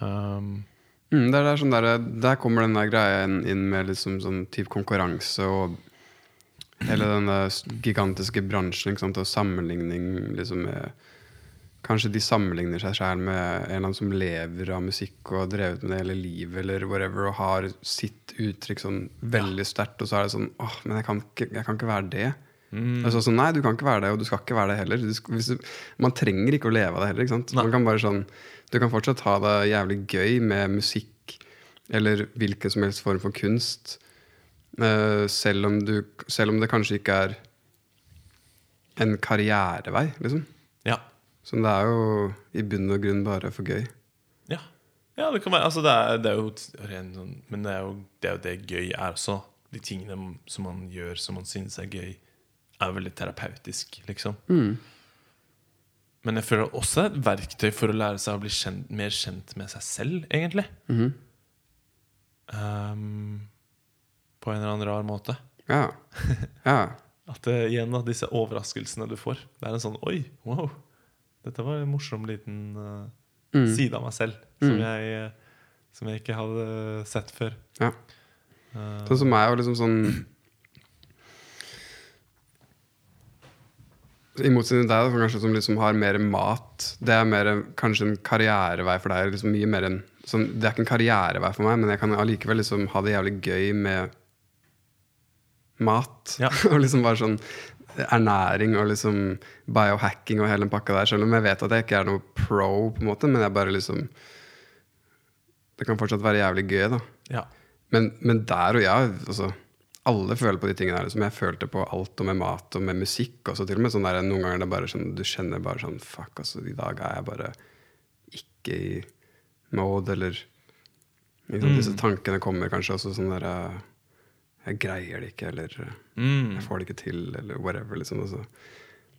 Um, Mm, det er, det er sånn der, der kommer den der greia inn, inn med liksom sånn type konkurranse og hele den gigantiske bransjen og sammenligning liksom med Kanskje de sammenligner seg selv med en eller annen som lever av musikk og har drevet med det hele livet, eller whatever, og har sitt uttrykk sånn veldig sterkt, og så er det sånn åh, men jeg kan ikke, jeg kan ikke være det. Mm. Altså, så sånn, Nei, du kan ikke være det, og du skal ikke være det heller. Du du, man trenger ikke å leve av det heller. kan sånn, Du kan fortsatt ha det jævlig gøy med musikk eller hvilken som helst form for kunst, uh, selv, om du, selv om det kanskje ikke er en karrierevei, liksom. Ja. Så det er jo i bunn og grunn bare for gøy. Ja, ja det kan være altså det, er, det er jo ren sånn Men det er, jo, det er jo det gøy er også. De tingene som man gjør som man synes er gøy, er veldig terapeutisk, liksom. Men jeg føler også det er et verktøy for å lære seg å bli kjent, mer kjent med seg selv, egentlig. Ehm, på en eller annen rar måte. Ja. ja. At det, igjen da, disse overraskelsene du får. Det er en sånn Oi, wow. Dette var en morsom liten eh, side av meg selv som, jeg, eh, som jeg ikke hadde sett før. ja. Uh, Sånn som meg, og liksom sånn I motsetning til deg, kanskje som liksom har mer mat. Det er mer kanskje en karrierevei for deg. Liksom mye mer en, sånn, det er ikke en karrierevei for meg, men jeg kan allikevel liksom ha det jævlig gøy med mat. Ja. og liksom bare sånn ernæring og liksom biohacking og hele den pakka der. Selv om jeg vet at jeg ikke er noe pro, på en måte, men jeg bare liksom Det kan fortsatt være jævlig gøy, da. ja. Men, men der og ja, altså Alle føler på de tingene der. Liksom jeg følte på alt, og med mat og med musikk også, til og med. Sånn der, noen ganger er det bare sånn, du kjenner bare sånn Fuck, altså, i dag er jeg bare ikke i mode, eller liksom, mm. Disse tankene kommer kanskje også sånn der eh, Jeg greier det ikke, eller eh, Mm. jeg får det ikke til, eller whatever. liksom altså.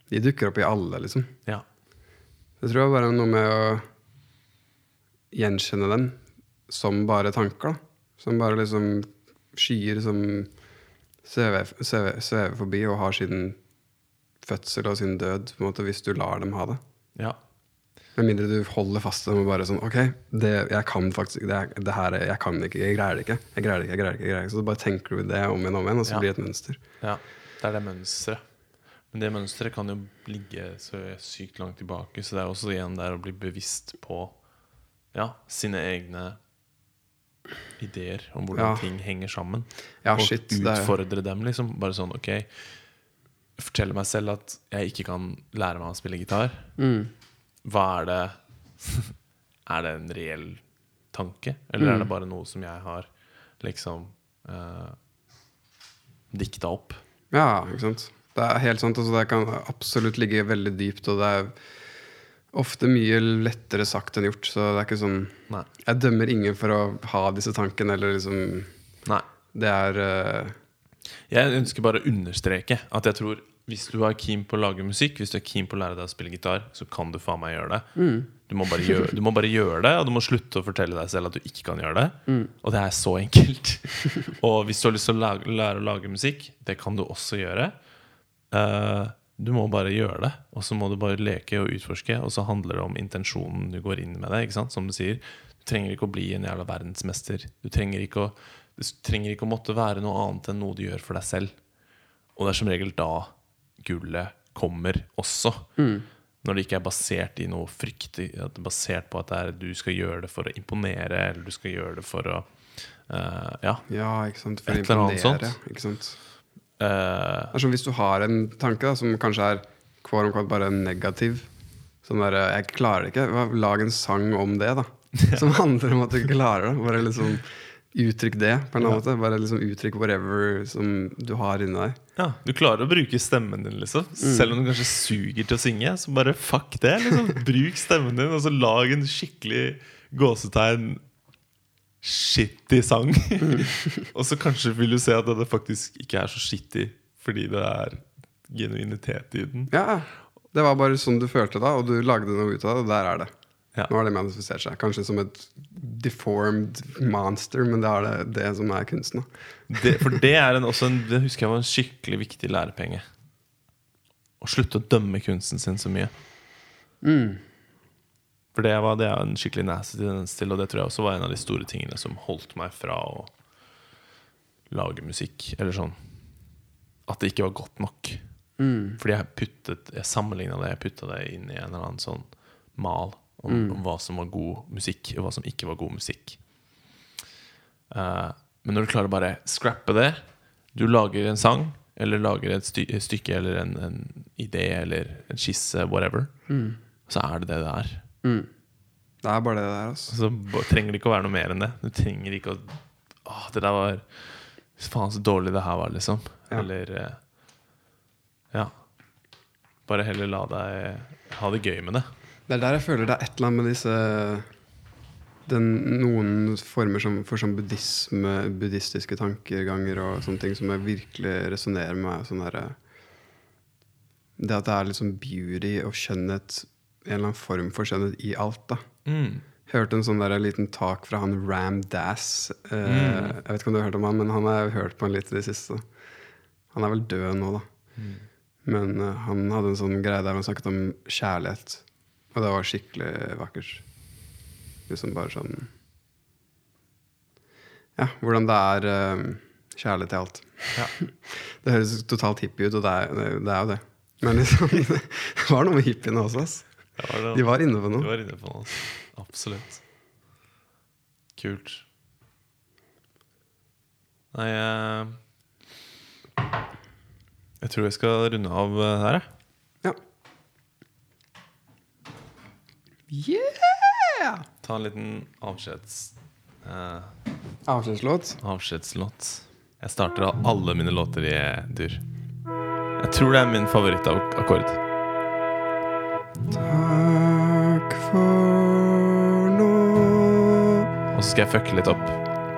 De dukker opp i alle, liksom. ja. Det tror jeg bare er noe med å gjenkjenne dem som bare tanker. da. Som bare liksom skyer som svever, svever, svever forbi og har sin fødsel og sin død, på en måte, hvis du lar dem ha det. ja. Med mindre du holder fast og bare sånn Ok, det, jeg kan faktisk det, det her er, Jeg kan ikke, jeg greier det ikke. Jeg greier det ikke, jeg greier det ikke. Jeg greier det ikke. Så bare tenker du det om igjen og om igjen, og så Ja. blir det et mønster. Ja, det er det mønsteret. Men det mønsteret kan jo ligge så sykt langt tilbake, så det er også igjen der å bli bevisst på ja, sine egne ideer om hvordan Ja. ting henger sammen. Ja, og shit, det utfordre dem, liksom. Bare sånn, ok Fortelle meg selv at jeg ikke kan lære meg å spille gitar. Mm. Hva er det Er det en reell tanke, eller Mm. er det bare noe som jeg har liksom uh, dikta opp? Ja, ikke sant. Det er helt sant. Altså, det kan absolutt ligge veldig dypt, og det er ofte mye lettere sagt enn gjort. Så det er ikke sånn Nei. Jeg dømmer ingen for å ha disse tankene, eller liksom Nei. Det er uh... Jeg ønsker bare å understreke at jeg tror hvis du er keen på å lage musikk, hvis du er keen på å lære deg å spille gitar, så kan du faen meg gjøre det. Du, må bare gjøre, du må bare gjøre det, og du må slutte å fortelle deg selv at du ikke kan gjøre det. Og det er så enkelt. og hvis du har lyst til å lage, lære å lage musikk, det kan du også gjøre. Uh, du må bare gjøre det, og så må du bare leke og utforske. Og så handler det om intensjonen du går inn med det. Ikke sant? Som du sier, du trenger ikke å bli en jævla verdensmester. Du trenger ikke å, trenger ikke å måtte være noe annet enn noe du gjør for deg selv. Og det er som regel da gullet kommer også. Når det ikke er basert i noe frykt, er basert på at det er, du skal gjøre det for å imponere, eller du skal gjøre det for å uh, Ja. Ja, ikke sant. For å imponere. Ikke sant? Uh, er hvis du har en tanke da, som kanskje er quote unquote, bare negativ. Sånn der, jeg klarer det ikke. Lag en sang om det, da. Som handler om at du ikke klarer det. Bare liksom Uttrykk det på en annen måte. Bare liksom Uttrykk whatever som du har inni deg. ja, du klarer å bruke stemmen din, liksom. Selv om du kanskje suger til å synge. Så bare fuck det. liksom Bruk stemmen din, og så lag en skikkelig gåsetegn shitty sang. og så kanskje vil du se at det faktisk ikke er så shitty fordi det er genuinitet i den. Ja, Det var bare sånn du følte da, og du lagde noe ut av det, og der er det. Ja. Nå har det manifestert seg. Kanskje som et deformed monster, men det er det, det som er kunsten. Det, for det er en, også en, det husker jeg var en skikkelig viktig lærepenge. Å slutte å dømme kunsten sin så mye. For det, var, det er en skikkelig nasty tendens til, og det tror jeg også var en av de store tingene som holdt meg fra å lage musikk. Eller sånn At det ikke var godt nok. Fordi jeg puttet Jeg sammenligna det, jeg putta det inn i en eller annen sånn mal om, om hva som var god musikk, og hva som ikke var god musikk. Uh, men når du klarer å bare scrappe det Du lager en sang, eller lager et sty et stykke, eller en, en idé, eller en skisse, whatever, så er det det det er. Det er bare det der. altså. Så trenger det ikke å være noe mer enn det. Du trenger ikke å Åh, det der var Faen, så dårlig det her var, liksom. Ja. Eller eh, Ja. Bare heller la deg ha det gøy med det. Det er der jeg føler det er et eller annet med disse den, Noen former som, for sånn buddhisme, buddhistiske tankeganger og sånne ting som jeg virkelig resonnerer med. meg, Sånn der, det at det er liksom beauty og skjønnhet, en eller annen form for skjønnhet i alt. da Mm. Hørte en sånn der liten tak fra han Ram Dass. Eh, Jeg vet ikke om du har hørt om han, men han har jeg hørt på en litt i det siste. Han er vel død nå, da. Men uh, han hadde en sånn greie der han snakket om kjærlighet. Og det var skikkelig vakkert. Liksom bare sånn Ja, hvordan det er eh, kjærlighet til alt. Ja. Det høres totalt hippie ut, og det er, det, er jo det. Men liksom, det var noe med hippiene også. ass. Var det. De var inne på noe. noe. var inne på noe. Absolutt. Kult. Nei eh, Jeg tror jeg skal runde av eh, her, jeg. Yeah! Ta en liten avskjeds... Uh, Avskjedslåt. avskjedslåt. Jeg starter av alle mine låter i dur. Jeg tror det er min favorittakkord. Takk for nå. Og så skal jeg fucke litt opp.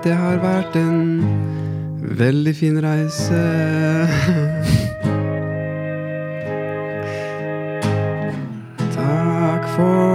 Det har vært en veldig fin reise. Takk for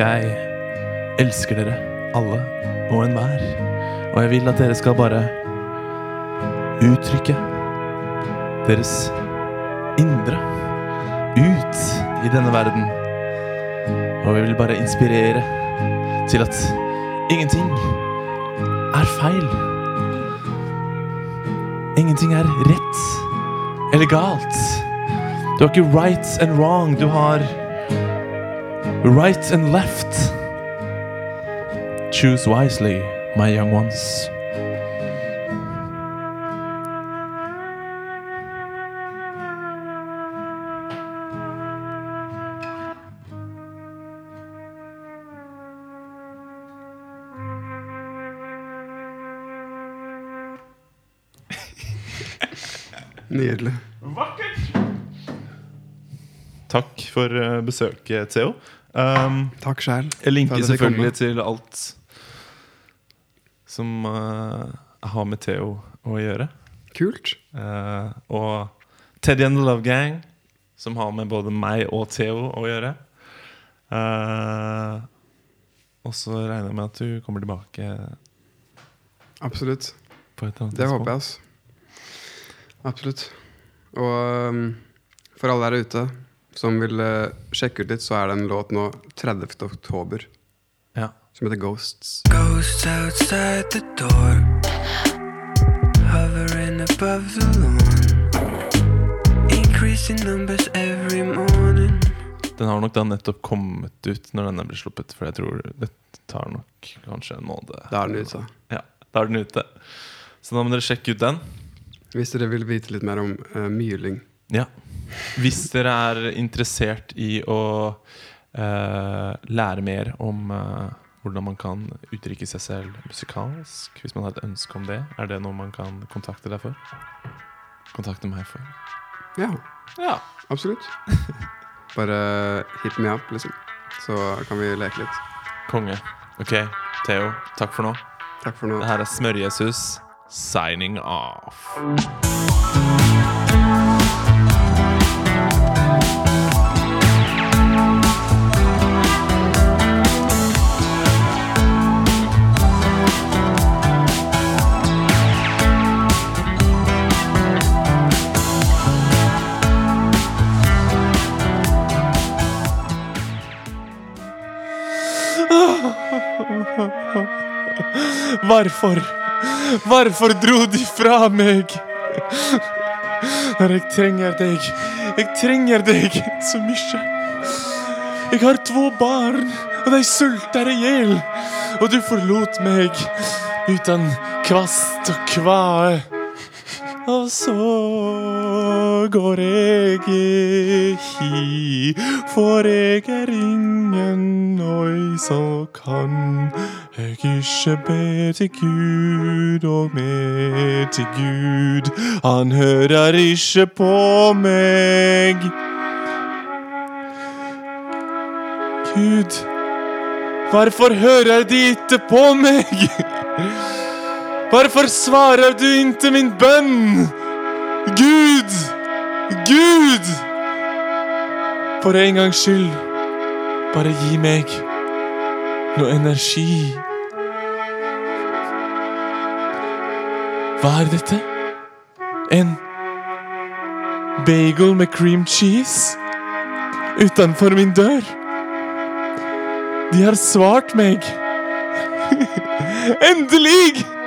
jeg elsker dere Alle og enhver Og jeg vil at dere skal bare uttrykke deres indre ut i denne verden. Og vi vil bare inspirere til at ingenting er feil. Ingenting er rett eller galt. Du har ikke right and wrong, du har right and left. Choose wisely, my young ones. Nydelig. Takk for eh, besøket, Theo. Um, Takk sjæl. jeg linker selvfølgelig til alt som uh, har med Theo å gjøre. Kult. Uh, og Teddy and the Love Gang, som har med både meg og Theo å gjøre. Uh, og så regner jeg med at du kommer tilbake Absolutt. Det håper jeg, altså. Absolutt. Og um, for alle der ute som vil eh, sjekke ut litt, så er det en låt nå 30. oktober Ja. som heter Ghosts. Ghosts outside the door, hovering above the lawn, increasing numbers every morning. Den har nok da nettopp kommet ut når denne blir sluppet, for jeg tror det tar nok kanskje en måned. Da er den ute. Ja, da er den ute. Så da må dere sjekke ut den. Hvis dere vil vite litt mer om eh, myling Ja. Hvis dere er interessert i å uh, lære mer om uh, hvordan man kan uttrykke seg selv musikalsk, hvis man har et ønske om det, er det noe man kan kontakte deg for? Kontakte meg for? Ja, Ja. absolutt. Bare hit me up, liksom. Så kan vi leke litt. Konge. Ok, Theo, takk for nå. Takk for nå. Det her er Smør-Jesus signing off. Hvorfor? Hvorfor dro de fra meg? Når jeg trenger deg. Jeg trenger deg så mye. Jeg har to barn, og de sulter i hjel. Og du forlot meg uten kvast og kvae. Og så går jeg hi, for jeg er ingen oi så kan jeg ikke be til Gud og med til Gud. Han hører ikke på meg. Gud, hvorfor hører de ikke på meg? Hvorfor svarer du ikke min bønn? Gud! Gud! For en gangs skyld, bare gi meg noe energi. Hva er dette? En bagel med cream cheese utenfor min dør? De har svart meg. Endelig!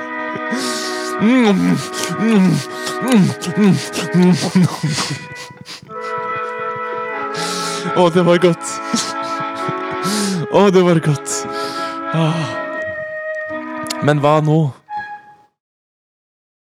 Å, det var godt. Å, det var godt. Ah. Men hva nå?